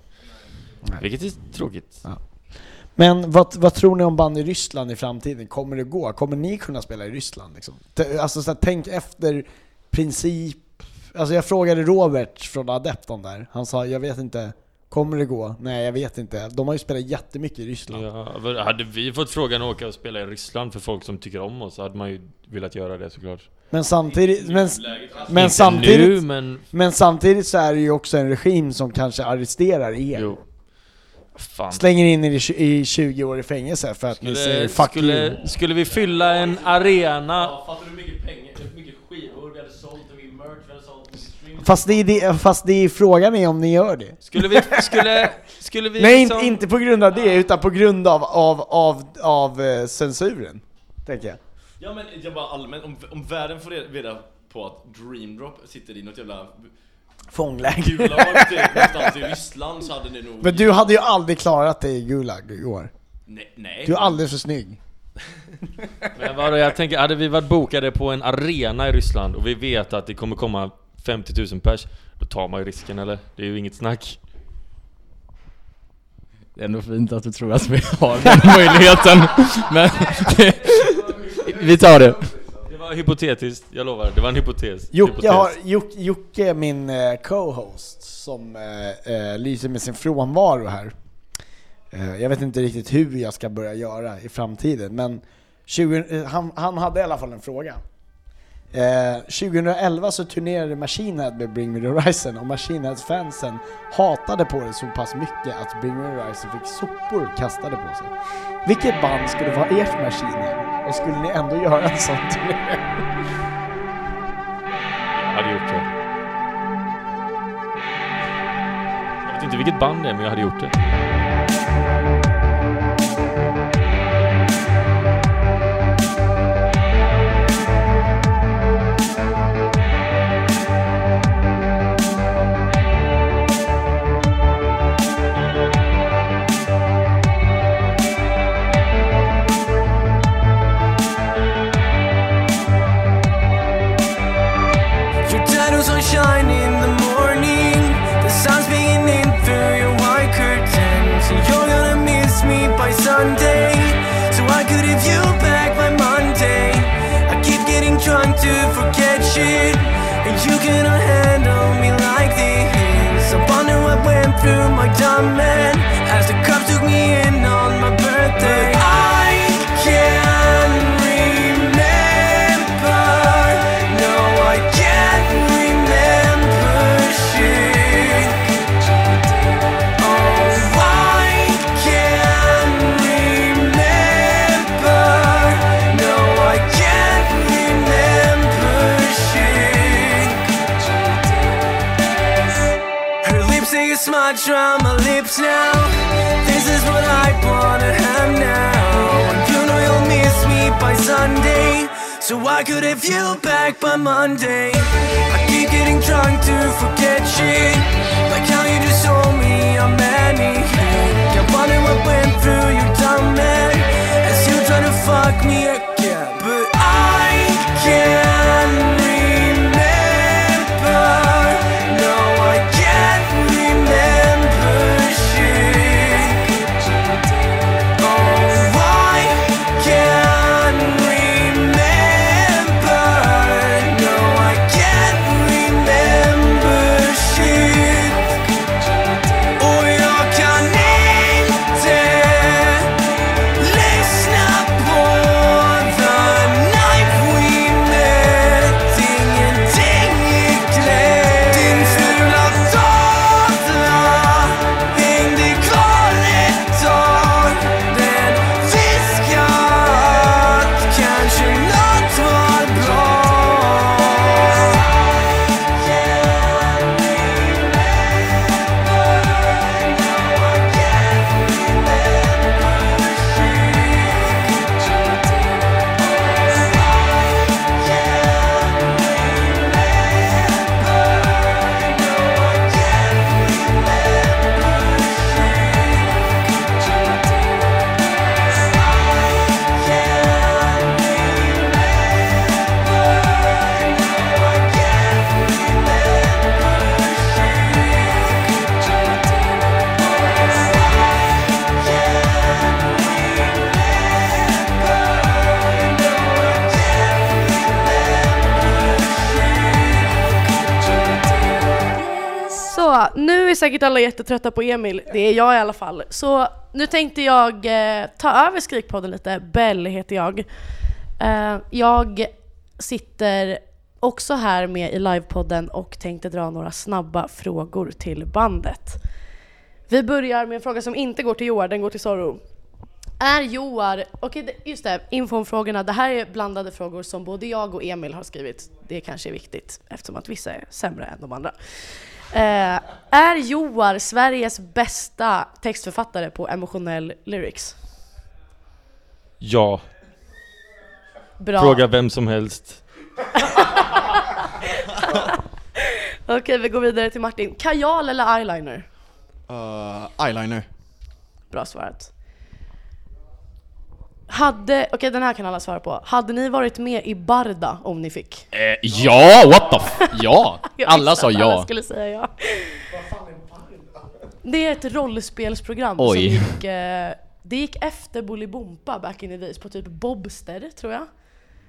Nej. Vilket är tråkigt. Ja. Men vad, vad tror ni om band i Ryssland i framtiden? Kommer det gå? Kommer ni kunna spela i Ryssland? Liksom? Alltså så här, tänk efter princip. Alltså jag frågade Robert från Adepton där. Han sa, jag vet inte. Kommer det gå? Nej, jag vet inte. De har ju spelat jättemycket i Ryssland. Ja, hade vi fått frågan att åka och spela i Ryssland för folk som tycker om oss så hade man ju velat göra det såklart. Men samtidigt, men, men inte samtidigt, nu men... men samtidigt så är det ju också en regim som kanske arresterar er. Jo. Fan. Slänger in er i, tj- i 20 år i fängelse för att ni säger Skulle, 'fuck you' skulle, skulle vi fylla en arena... Ja, fattar du hur mycket pengar, hur mycket skivor vi hade sålt, hur mycket merch vi hade sålt, Fast det, är det, fast det är frågan är om ni gör det. Skulle vi... Skulle, skulle vi Nej, liksom- inte, inte på grund av det, utan på grund av, av, av, av eh, censuren. Tänker jag. Ja men jag bara allmänt, om, om världen får reda på att Dreamdrop sitter i något jävla Fångläger. gulag någonstans i Ryssland så hade ni nog... Men du hade ju aldrig klarat dig i Gulag i år. Nej, nej. Du är alldeles för snygg. Men vadå, jag tänker, hade vi varit bokade på en arena i Ryssland och vi vet att det kommer komma 50 000 pers, då tar man ju risken eller? Det är ju inget snack. Det är ändå fint att du tror att vi har den möjligheten. Men vi tar det. Var hypotetiskt, jag lovar. Det var en hypotes. Jocke, hypotes. har, Jocke, Jocke är min eh, co-host som eh, eh, lyser med sin frånvaro här. Eh, jag vet inte riktigt hur jag ska börja göra i framtiden, men 20, eh, han, han hade i alla fall en fråga. Eh, 2011 så turnerade Machine Head med Bring Me The Horizon och Machine Heads-fansen hatade på det så pass mycket att Bring Me The Horizon fick sopor kastade på sig. Vilket band skulle vara ert Machine Head? Och skulle ni ändå göra en sån turné? Jag hade gjort det. Jag vet inte vilket band det är, men jag hade gjort det. Shit. And you cannot handle me like this. I wonder what went through my dumb head as the cops took me in on my birthday. A around my lips now. This is what I wanna have now. You know you'll miss me by Sunday. So I could have you back by Monday. I keep getting drunk to forget shit. Like how you just told me I'm many. I wonder what went through your dumb head as you try to fuck me again. Säkert alla jättetrötta på Emil, det är jag i alla fall. Så nu tänkte jag eh, ta över Skrikpodden lite. Bell heter jag. Eh, jag sitter också här med i livepodden och tänkte dra några snabba frågor till bandet. Vi börjar med en fråga som inte går till Joar, den går till Zorro. Är Joar, okej okay, just det, info om frågorna. Det här är blandade frågor som både jag och Emil har skrivit. Det kanske är viktigt eftersom att vissa är sämre än de andra. Eh, är Joar Sveriges bästa textförfattare på emotionell lyrics? Ja. Bra. Fråga vem som helst. Okej, vi går vidare till Martin. Kajal eller eyeliner? Uh, eyeliner. Bra svarat. Hade, okej den här kan alla svara på. Hade ni varit med i Barda om ni fick? Eh, ja, what the f- Ja! Alla sa att Alla ja. skulle säga ja. Det är ett rollspelsprogram Oj. som gick, eh, det gick efter Bolibompa back in the days på typ Bobster tror jag.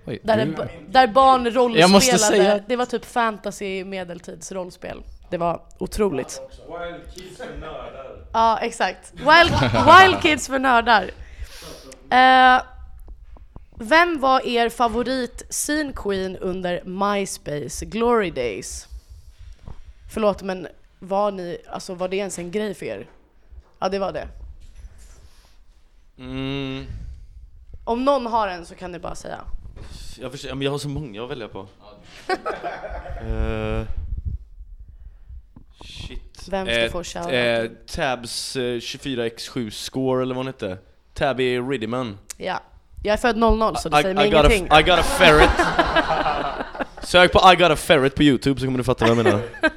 Oj, Där, det, där barn rollspelade, Jag måste säga- det var typ fantasy medeltids rollspel. Det var otroligt. Wild kids är nördar. Ja, exakt. Wild, wild Kids för nördar. Eh, vem var er favorit scene queen under MySpace Glory Days? Förlåt men var ni, alltså var det ens en grej för er? Ja det var det. Mm, Om någon har en så kan ni bara säga. jag, ja, men jag har så många att välja på. Eh, shit. Vem ska få shoutout? eh, Tabs eh, 24x7 score eller vad hon hette. Tabby Riddiman. Ja. Jag är född 00 så det I, säger mig I, got ingenting. a, I got a ferret. Sök på I got a ferret på youtube så kommer du fatta vad jag menar.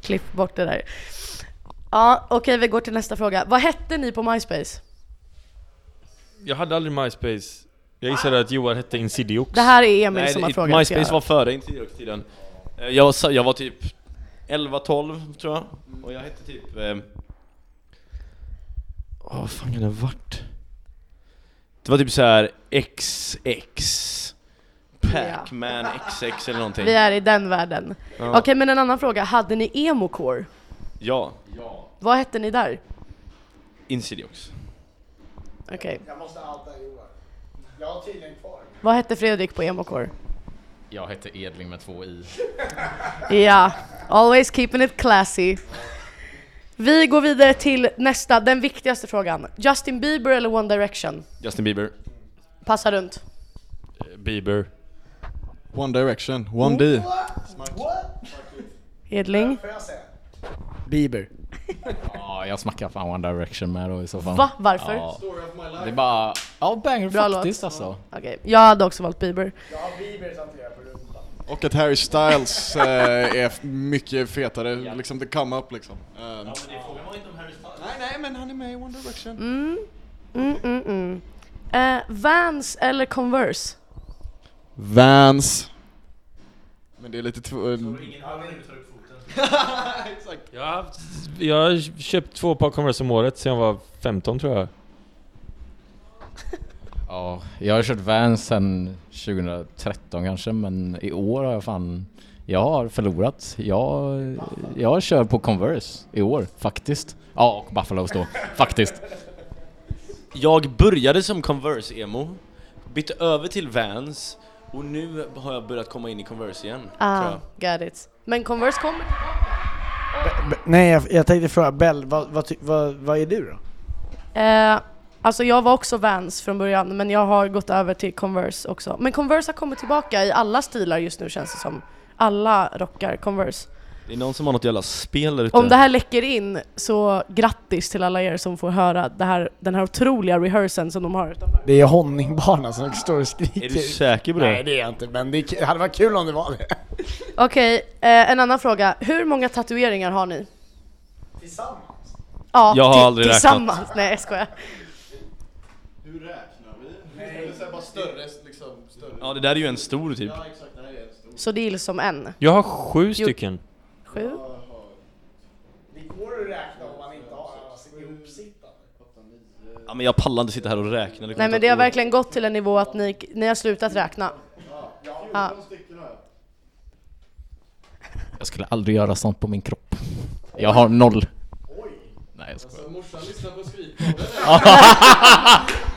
Klipp bort det där. Ja, okej vi går till nästa fråga. Vad hette ni på MySpace? Jag hade aldrig MySpace. Jag gissade att Johan hette Insidiox. Det här är Emil Nej, som har det- frågat. MySpace var före Intirox-tiden. Eh, Jag, jag var typ 11-12 tror jag. Och jag hette typ... eh, Åh, vad fan kan det ha varit? Det var typ så här XX Pac-Man XX eller någonting. Vi är i den världen. Ja. Okej, men en annan fråga. Hade ni emo-core? Ja, Vad hette ni där? Insidiox. Okej. Jag måste outa Johan. Jag har tydligen kvar. Vad hette Fredrik på emo-core? Jag heter Edling med två i. Ja, always keeping it classy. Vi går vidare till nästa, den viktigaste frågan. Justin Bieber eller One Direction? Justin Bieber. Passa runt. Eh, Bieber. One Direction, One D. Edling. Får jag säga? Bieber. Ja, jag smackar fan One Direction med då i så fall. Va? Varför? Ja. Det är bara... Ja, banger Bra faktiskt låt. alltså. Okej, jag hade också valt Bieber. Jag har Bieber rumpan. Och att Harry Styles eh, är mycket fetare, liksom the come up liksom. Eh, nej nej men han är med i One Direction. Mm. Mm, mm, mm. Eh, Vans eller Converse? Vans. Men det är lite två... Jag har, haft, jag har köpt två par Converse om året sedan jag var 15 tror jag. Ja, jag har kört Vans sedan 2013 kanske, men i år har jag fan... Jag har förlorat. Jag, jag kör på Converse i år, faktiskt. Ja, och Buffalos då, faktiskt. Jag började som Converse-emo, bytte över till Vans och nu har jag börjat komma in i Converse igen. tror Ah, jag. got it. Men Converse kommer... Nej, jag, jag tänkte fråga Bell, vad, vad, vad, vad är du då? Eh, alltså jag var också Vans från början, men jag har gått över till Converse också. Men Converse har kommit tillbaka i alla stilar just nu känns det som. Alla rockar Converse. Det är någon som har något jävla spel där ute. Om det här läcker in, så grattis till alla er som får höra det här, den här otroliga rehearsen som de har utanför. Det är honingbarnen som står och skriker. Är du säker på det? Nej det är jag inte, men det hade varit kul om det var det. Okej, eh, en annan fråga. Hur många tatueringar har ni? Tillsammans? Ja, Jag har aldrig räknat. tillsammans. Nej jag skojar. Hur räknar vi? Nej. Det är bara större, liksom, större. Ja, det där är ju en stor typ. Ja exakt, det här är en stor. Så det är som en. Jag har sju stycken. Sju? Det går att räkna om man inte har ihopsittande. Ja, men jag pallar inte sitta här och räkna. Nej men det har verkligen gått till en nivå att ni, ni har slutat räkna. Ja. stycken har jag. Jag skulle aldrig göra sånt på min kropp. Jag har noll. Nej jag skojar. Morsan lyssnar på skrik.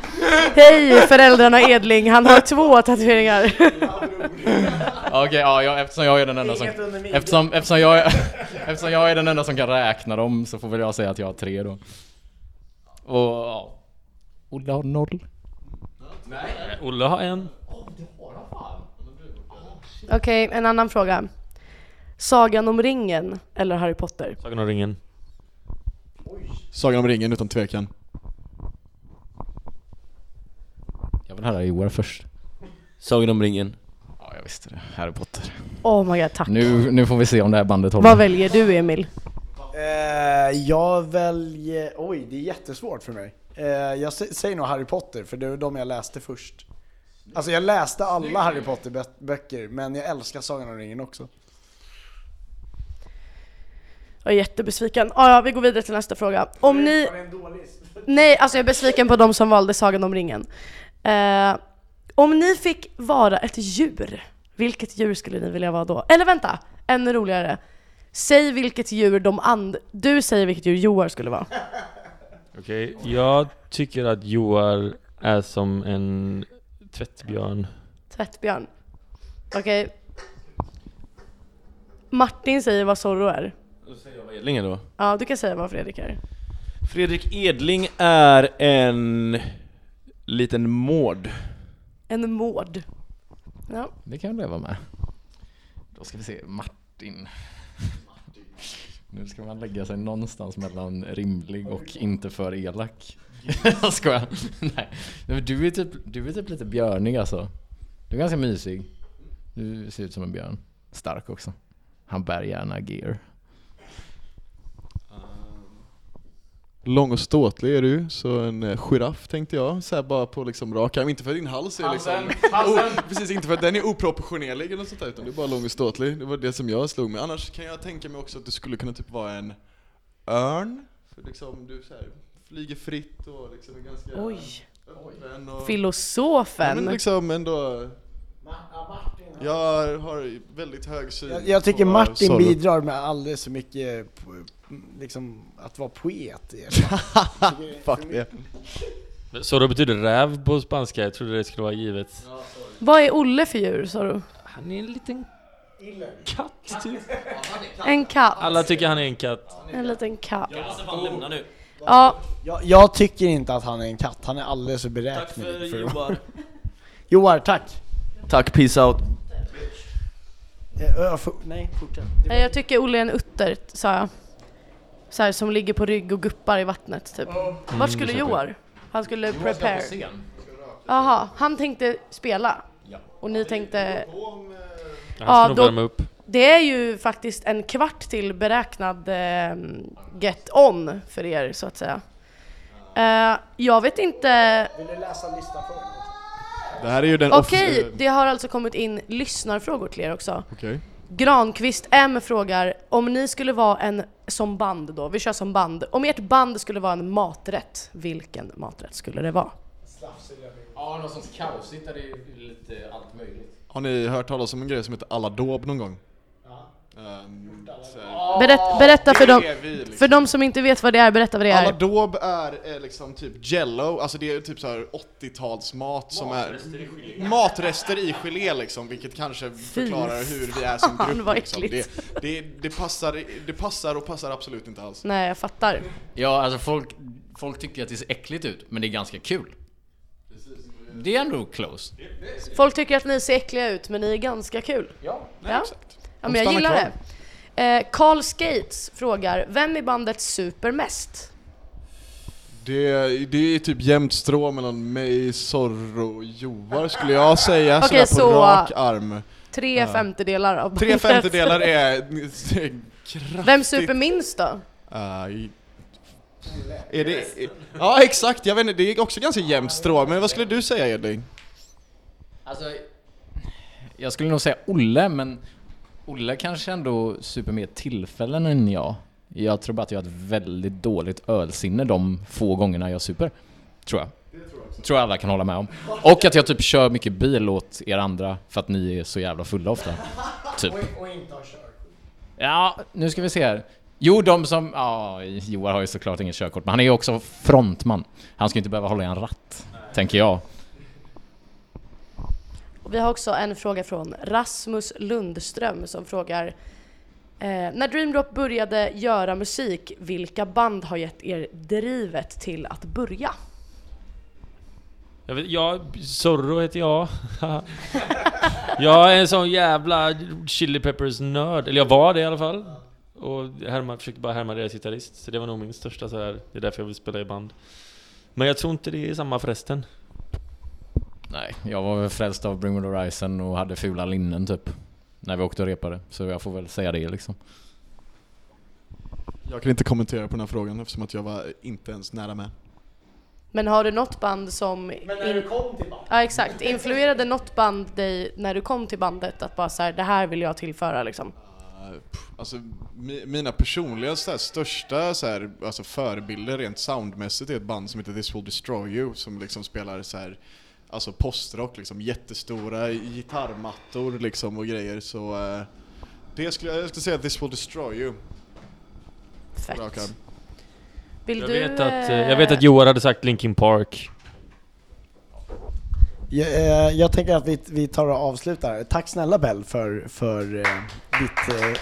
Hej föräldrarna Edling, han har två tatueringar. Okej, ja, jag, eftersom jag är den enda som... Eftersom, eftersom, jag är, eftersom jag är den enda som kan räkna dem så får väl jag säga att jag har tre då. Och ja... Olle har noll. Olle har en. Okej, en annan fråga. Sagan om ringen eller Harry Potter? Sagan om ringen. Sagan om ringen utan tvekan. Jag vill höra Joar först. Sagan om ringen. Ja, jag visste det. Harry Potter. Oh my god, tack. Nu, nu får vi se om det här bandet håller. Vad väljer du Emil? Eh, jag väljer... Oj, det är jättesvårt för mig. Eh, jag sä- säger nog Harry Potter, för det var de jag läste först. Alltså jag läste alla Harry Potter-böcker, men jag älskar Sagan om ringen också. Jag är jättebesviken. Ah, ja, vi går vidare till nästa fråga. Om ni... Nej, alltså jag är besviken på de som valde Sagan om ringen. Eh, om ni fick vara ett djur, vilket djur skulle ni vilja vara då? Eller vänta, ännu roligare. Säg vilket djur de and... Du säger vilket djur Joar skulle vara. Okej, jag tycker att Joar är som en tvättbjörn. Tvättbjörn. Okej. Martin säger vad Zorro är. Då säger jag vad Edling är då. Ja, du kan säga vad Fredrik är. Fredrik Edling är en liten mård. En mård. Ja. Det kan jag leva med. Då ska vi se, Martin. Nu ska man lägga sig någonstans mellan rimlig och inte för elak. jag skojar. Nej. Men du är, typ, du är typ lite björnig alltså. Du är ganska mysig. Du ser ut som en björn. Stark också. Han bär gärna gear. Lång och ståtlig är du, så en eh, giraff tänkte jag. Så här bara på liksom rak arm. Inte för att din hals är liksom... Oh, precis, inte för att den är oproportionerlig eller något sånt där, utan du är bara lång och ståtlig. Det var det som jag slog mig. Annars kan jag tänka mig också att du skulle kunna typ vara en örn. För liksom du så här, flyger fritt och liksom är ganska Oj. och... Ja, Filosofen. men liksom ändå... Jag har väldigt hög syn Jag, jag tycker på Martin Zorro. bidrar med alldeles för mycket, liksom, att vara poet. Fuck det. Så då betyder räv på spanska, jag trodde det skulle vara givet. Vad är Olle för djur sa du? Han är en liten katt typ. En katt. Alla tycker han är en katt. En liten katt. Jag måste fan lämna nu. Ja, Jag, jag tycker inte att han är en katt, han är alldeles för Tack beräknelig. för att- Joar. Joar, tack! Tack, peace out. Eh, nej, fortsätt. Nej, jag tycker Olle är en utter, sa jag. Så här, som ligger på rygg och guppar i vattnet typ. Vart skulle Joar? Han skulle prepare. Jaha, han tänkte spela. Och ni tänkte... Han ska Ja, nog då- värma upp. Det är ju faktiskt en kvart till beräknad eh, get on för er så att säga. Eh, jag vet inte... Vill du läsa listan för Det här är ju den Okej, det har alltså kommit in lyssnarfrågor till er också. Okej. Granqvist M frågar om ni skulle vara en, som band då, vi kör som band. Om ert band skulle vara en maträtt, vilken maträtt skulle det vara? Ja, något sånt kaosigt där det är lite allt möjligt. Har ni hört talas om en grej som heter Aladob någon gång? Ehm, Berätt, berätta för dem, är vi, liksom. för de som inte vet vad det är, berätta vad det är. Aladob är eh, liksom typ jello, alltså det är typ så här 80-talsmat som är matrester i gelé liksom, vilket kanske förklarar hur vi är som grupp. vad Liksom. Det, det, det, passar, det passar och passar absolut inte alls. Nej, jag fattar. Ja, alltså folk, folk tycker att det ser äckligt ut, men det är ganska kul. Det är ändå close. Folk tycker att ni ser äckliga ut, men ni är ganska kul. Ja. Ja, Exakt. Ja men jag gillar kvar. det. Eh, Carl Skates frågar, vem i bandet super mest? Det, det är typ jämnt strå mellan mig, Zorro och Joar skulle jag säga, Okej, sådär på så- rak arm. Tre femtedelar av Tre bandet. femtedelar är kraftigt... Vem super minst då? Aj. Är det... Ja exakt, jag vet inte, det är också ganska jämnt strå, men vad skulle du säga Edvin? Alltså, jag skulle nog säga Olle, men Olle kanske ändå super mer tillfällen än jag. Jag tror bara att jag har ett väldigt dåligt ölsinne de få gångerna jag super. Tror jag. Tror jag alla kan hålla med om. Och att jag typ kör mycket bil åt er andra för att ni är så jävla fulla ofta. Typ. Och inte ha körkort. Ja, nu ska vi se här. Jo, de som... Ja, Joar har ju såklart inget körkort, men han är ju också frontman. Han ska inte behöva hålla i en ratt, tänker jag. Och vi har också en fråga från Rasmus Lundström som frågar eh, När Dreamdrop började göra musik, vilka band har gett er drivet till att börja? Jag vet, ja, Zorro heter jag. jag är en sån jävla Chili Peppers nörd. Eller jag var det i alla fall. Och härma, försökte bara härma deras gitarrist. Så det var nog min största så här. Det är därför jag vill spela i band. Men jag tror inte det är samma förresten. Nej, jag var väl frälst av Bring Me The Horizon och hade fula linnen typ. När vi åkte och repade. Så jag får väl säga det liksom. Jag kan inte kommentera på den här frågan eftersom att jag var inte ens nära med. Men har du något band som... Men när du kom till bandet? Ja exakt, influerade något band dig när du kom till bandet att bara så här, det här vill jag tillföra liksom? Pff, alltså, mi- mina personliga så här, största så här, alltså, förebilder rent soundmässigt är ett band som heter This Will Destroy You som liksom spelar så här, alltså postrock, liksom, jättestora gitarrmattor liksom, och grejer. Så eh, det skulle, jag skulle säga This Will Destroy You. Fett. Rak arm. Vill Jag du... vet, att, eh, eh, jag vet att Joar hade sagt Linkin Park. Jag, eh, jag tänker att vi, vi tar och avslutar. Tack snälla Bell för, för eh, ditt... Eh,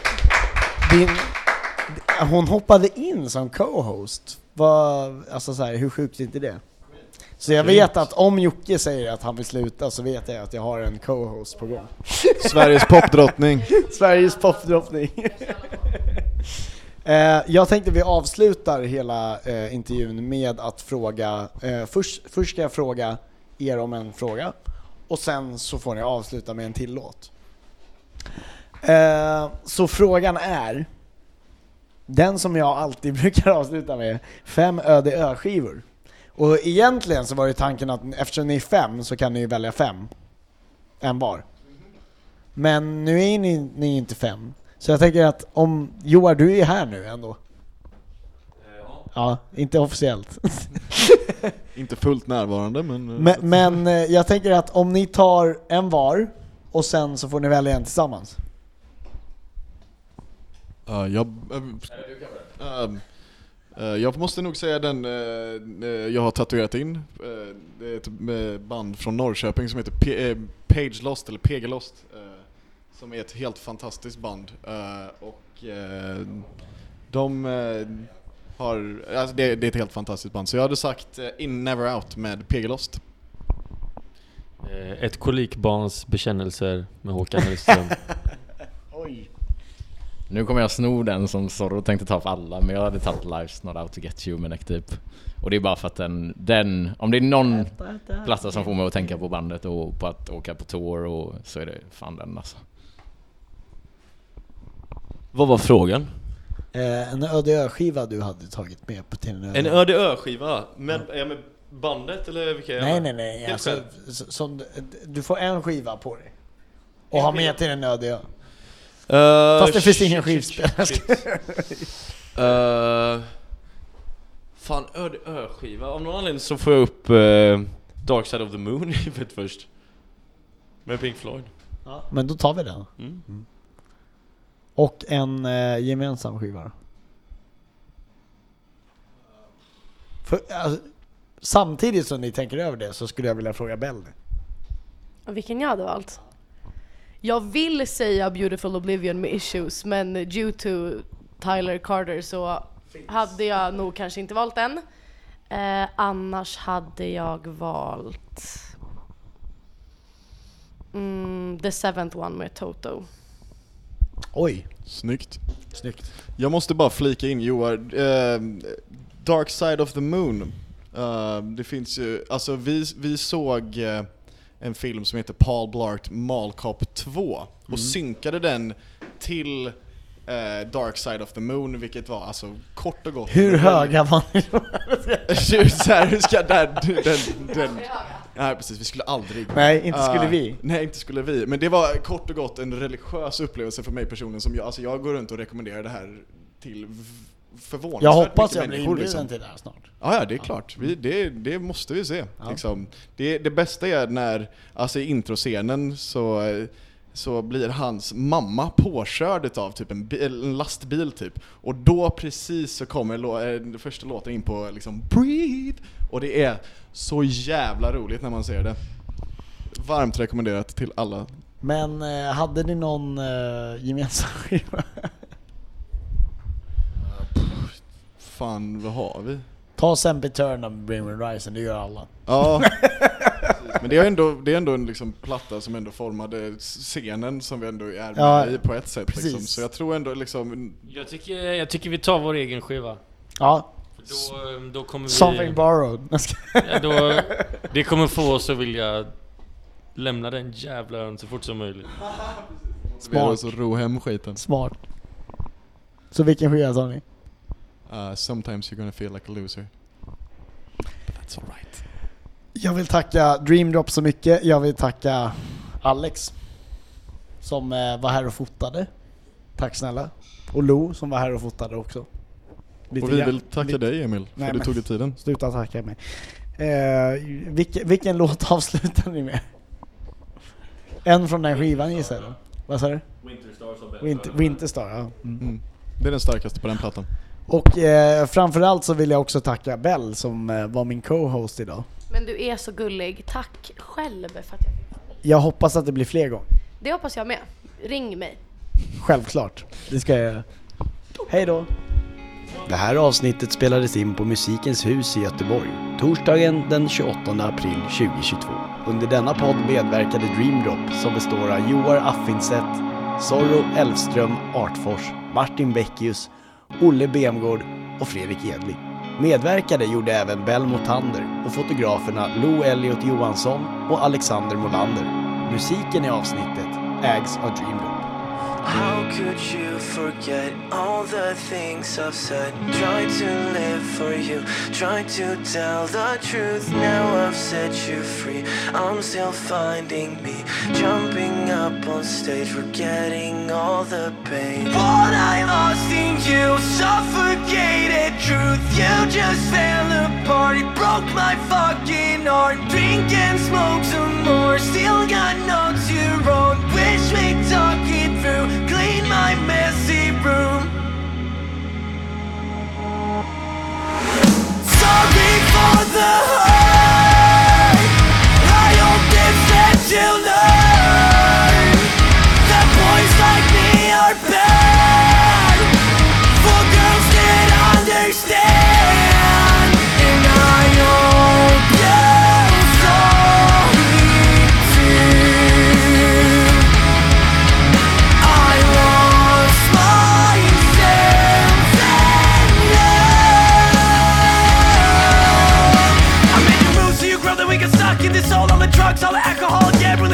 din, hon hoppade in som co-host. Vad, alltså så här, hur sjukt är inte det? Så jag vet att om Jocke säger att han vill sluta så vet jag att jag har en co-host på gång. Sveriges popdrottning. Sveriges popdrottning. Eh, jag tänkte vi avslutar hela eh, intervjun med att fråga, eh, först, först ska jag fråga er om en fråga och sen så får ni avsluta med en till låt. Så frågan är, den som jag alltid brukar avsluta med, fem öde ö-skivor. Och egentligen så var ju tanken att eftersom ni är fem så kan ni ju välja fem, en var. Men nu är ni, ni inte fem. Så jag tänker att om, Joar du är här nu ändå. Ja, inte officiellt. Inte fullt närvarande men... eh, Men, men eh, jag tänker att om ni tar en var och sen så får ni välja en tillsammans. Ja, jag... ähm, äh, jag måste nog säga den äh, äh, jag har tatuerat in. Det är ett band från Norrköping som heter P- Page Lost, eller PG Lost. som är ett helt fantastiskt band. Och de har... Alltså det, det är ett helt fantastiskt band. Så jag hade sagt In Never Out med PG Lost. Eh, Ett kolikbarns bekännelser med Håkan Hellström. Oj. Nu kommer jag sno den som Zorro tänkte ta för alla, men jag hade tagit Life's Not Out To Get You med Neck Deep. Och det är bara för att den, den om det är någon platta som får mig att tänka på bandet och på att åka på tour och så är det fan den alltså. Vad var frågan? Eh, en öde ö-skiva du hade tagit med på till en öde En öde ö-skiva? Med, är jag med bandet eller vilka är Nej nej nej, alltså, som, du får en skiva på dig. Och ha med till en öde ö. Eh, Fast det finns ingen shit, shit. Eh, fan, öde ö-skiva. Av någon anledning så får jag upp uh, Dark Side of the Moon i huvudet först. Med Pink Floyd. Ja, men då tar vi den. Mm. Och en eh, gemensam skiva. För, alltså, samtidigt som ni tänker över det så skulle jag vilja fråga Bell nu. Och Vilken jag hade valt? Jag vill säga Beautiful Oblivion med Issues, men due to Tyler Carter så hade jag nog kanske inte valt den. Eh, annars hade jag valt mm, The Seventh One med Toto. Oj, Snyggt. snyggt. Jag måste bara flika in Joar, eh, Dark Side of the Moon. Eh, det finns ju, alltså vi, vi såg eh, en film som heter Paul Blart Mall Cop 2 och synkade den till eh, Dark Side of the Moon, vilket var alltså kort och gott Hur höga var ni? hur ska den, den, den, Nej precis, vi skulle aldrig Nej, inte skulle Eh, vi. Nej, inte skulle vi. Men det var kort och gott en religiös upplevelse för mig personligen som jag, alltså jag går runt och rekommenderar det här till förvånansvärt Jag hoppas jag blir inbjuden liksom. till det här snart. Ja, ja, det är klart. Vi, det, det måste vi se. Ja. Liksom. Det, det bästa är när, alltså i introscenen så, så blir hans mamma påkörd av typ en, bil, en lastbil typ. Och då precis så kommer lå- eh, den första låten in på liksom Breathe! Och det är så jävla roligt när man ser det. Varmt rekommenderat till alla. Men eh, hade ni någon eh, gemensam skiva? Fan, vad har vi? Ta Sempiterna med Bring Me Horizon, det gör alla. Ja, men det är ändå, det är ändå en liksom platta som ändå formade scenen som vi ändå är med Ja, i på ett sätt. Liksom. precis. Så jag tror ändå liksom, Jag tycker, jag tycker vi tar vår egen skiva. Ja, Då, då kommer vi... Something Borrowed. Ja, då, det kommer få oss att vilja lämna den jävla ön så fort som möjligt. vi har Smart. oss att ro hem skiten. Smart. Så vilken skiva sa ni? Uh, sometimes you're gonna feel like a loser. But that's alright. Jag vill tacka Dreamdrop så mycket. Jag vill tacka Alex som eh, var här och fotade. Tack snälla. Och Lo som var här och fotade också. Lite Och vi vill tacka Lite- dig Emil, för Nej, du tog dig tiden. Sluta tacka mig. Eh, vilken, vilken låt avslutar ni med? En från den skivan gissar jag. Vad sa du? Winter, Winterstar, ja. Mm. Mm. Det är den starkaste på den plattan. Och eh, framförallt så vill jag också tacka Bell som eh, var min co-host idag. Men du är så gullig. Tack själv för att jag Jag hoppas att det blir fler gånger. Det hoppas jag med. Ring mig. Självklart. Det ska jag göra. Hej då! Det här avsnittet spelades in på Musikens hus i Göteborg, torsdagen den 28 april 2022. Under denna podd medverkade Dreamdrop som består av Joar Affinstedt, Zorro Elfström Artfors, Martin Beckius, Olle Bemgård och Fredrik Edling. Medverkade gjorde även Bell Motander och fotograferna Lo Elliot Johansson och Alexander Molander. Musiken i avsnittet ägs av Dreamdrop. How could you forget all the things I've said? Try to live for you, try to tell the truth. Now I've set you free. I'm still finding me, jumping up on stage, forgetting all the pain. What I lost in you, suffocated truth. You just fell apart, it broke my fucking heart. Drink and smoke some more, still got notes you wrote. Wish we talk it through, clean my messy room. Sorry for the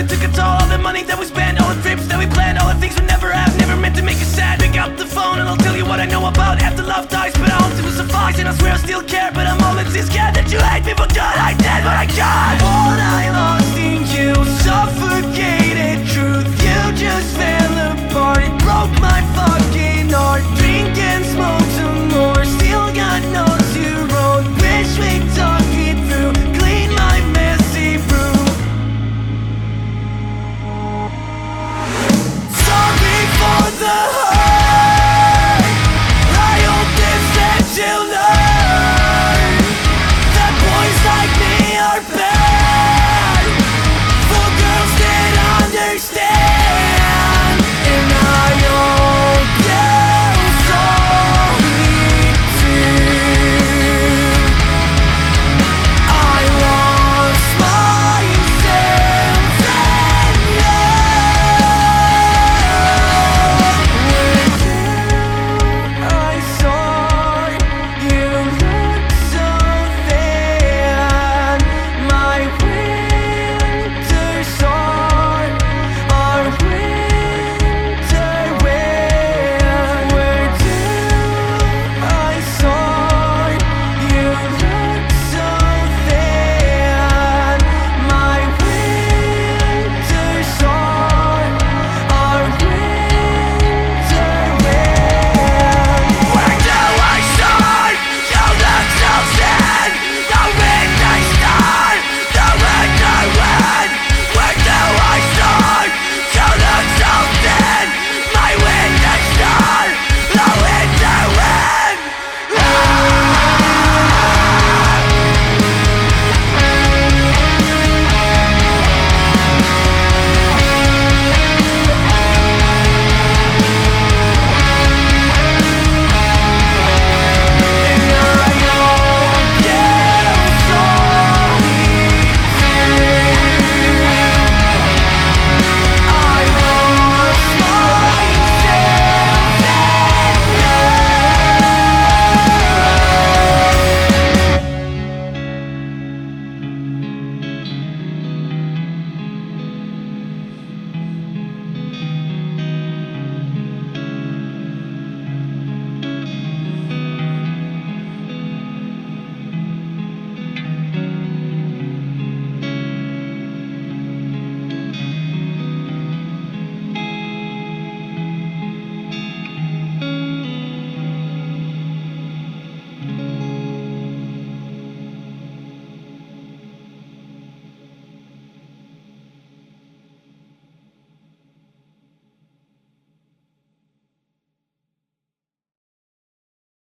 it took a all, All the money that we spent, all the trips that we planned, all the things we never have, never meant to make you sad. Pick up the phone and I'll tell you what I know about after love dies, but I hope a suffice. And I swear I still care, but I'm all that's scared that you hate me for God. I did what I got. What I lost in you, suffocated truth. You just fell apart. It broke my fucking.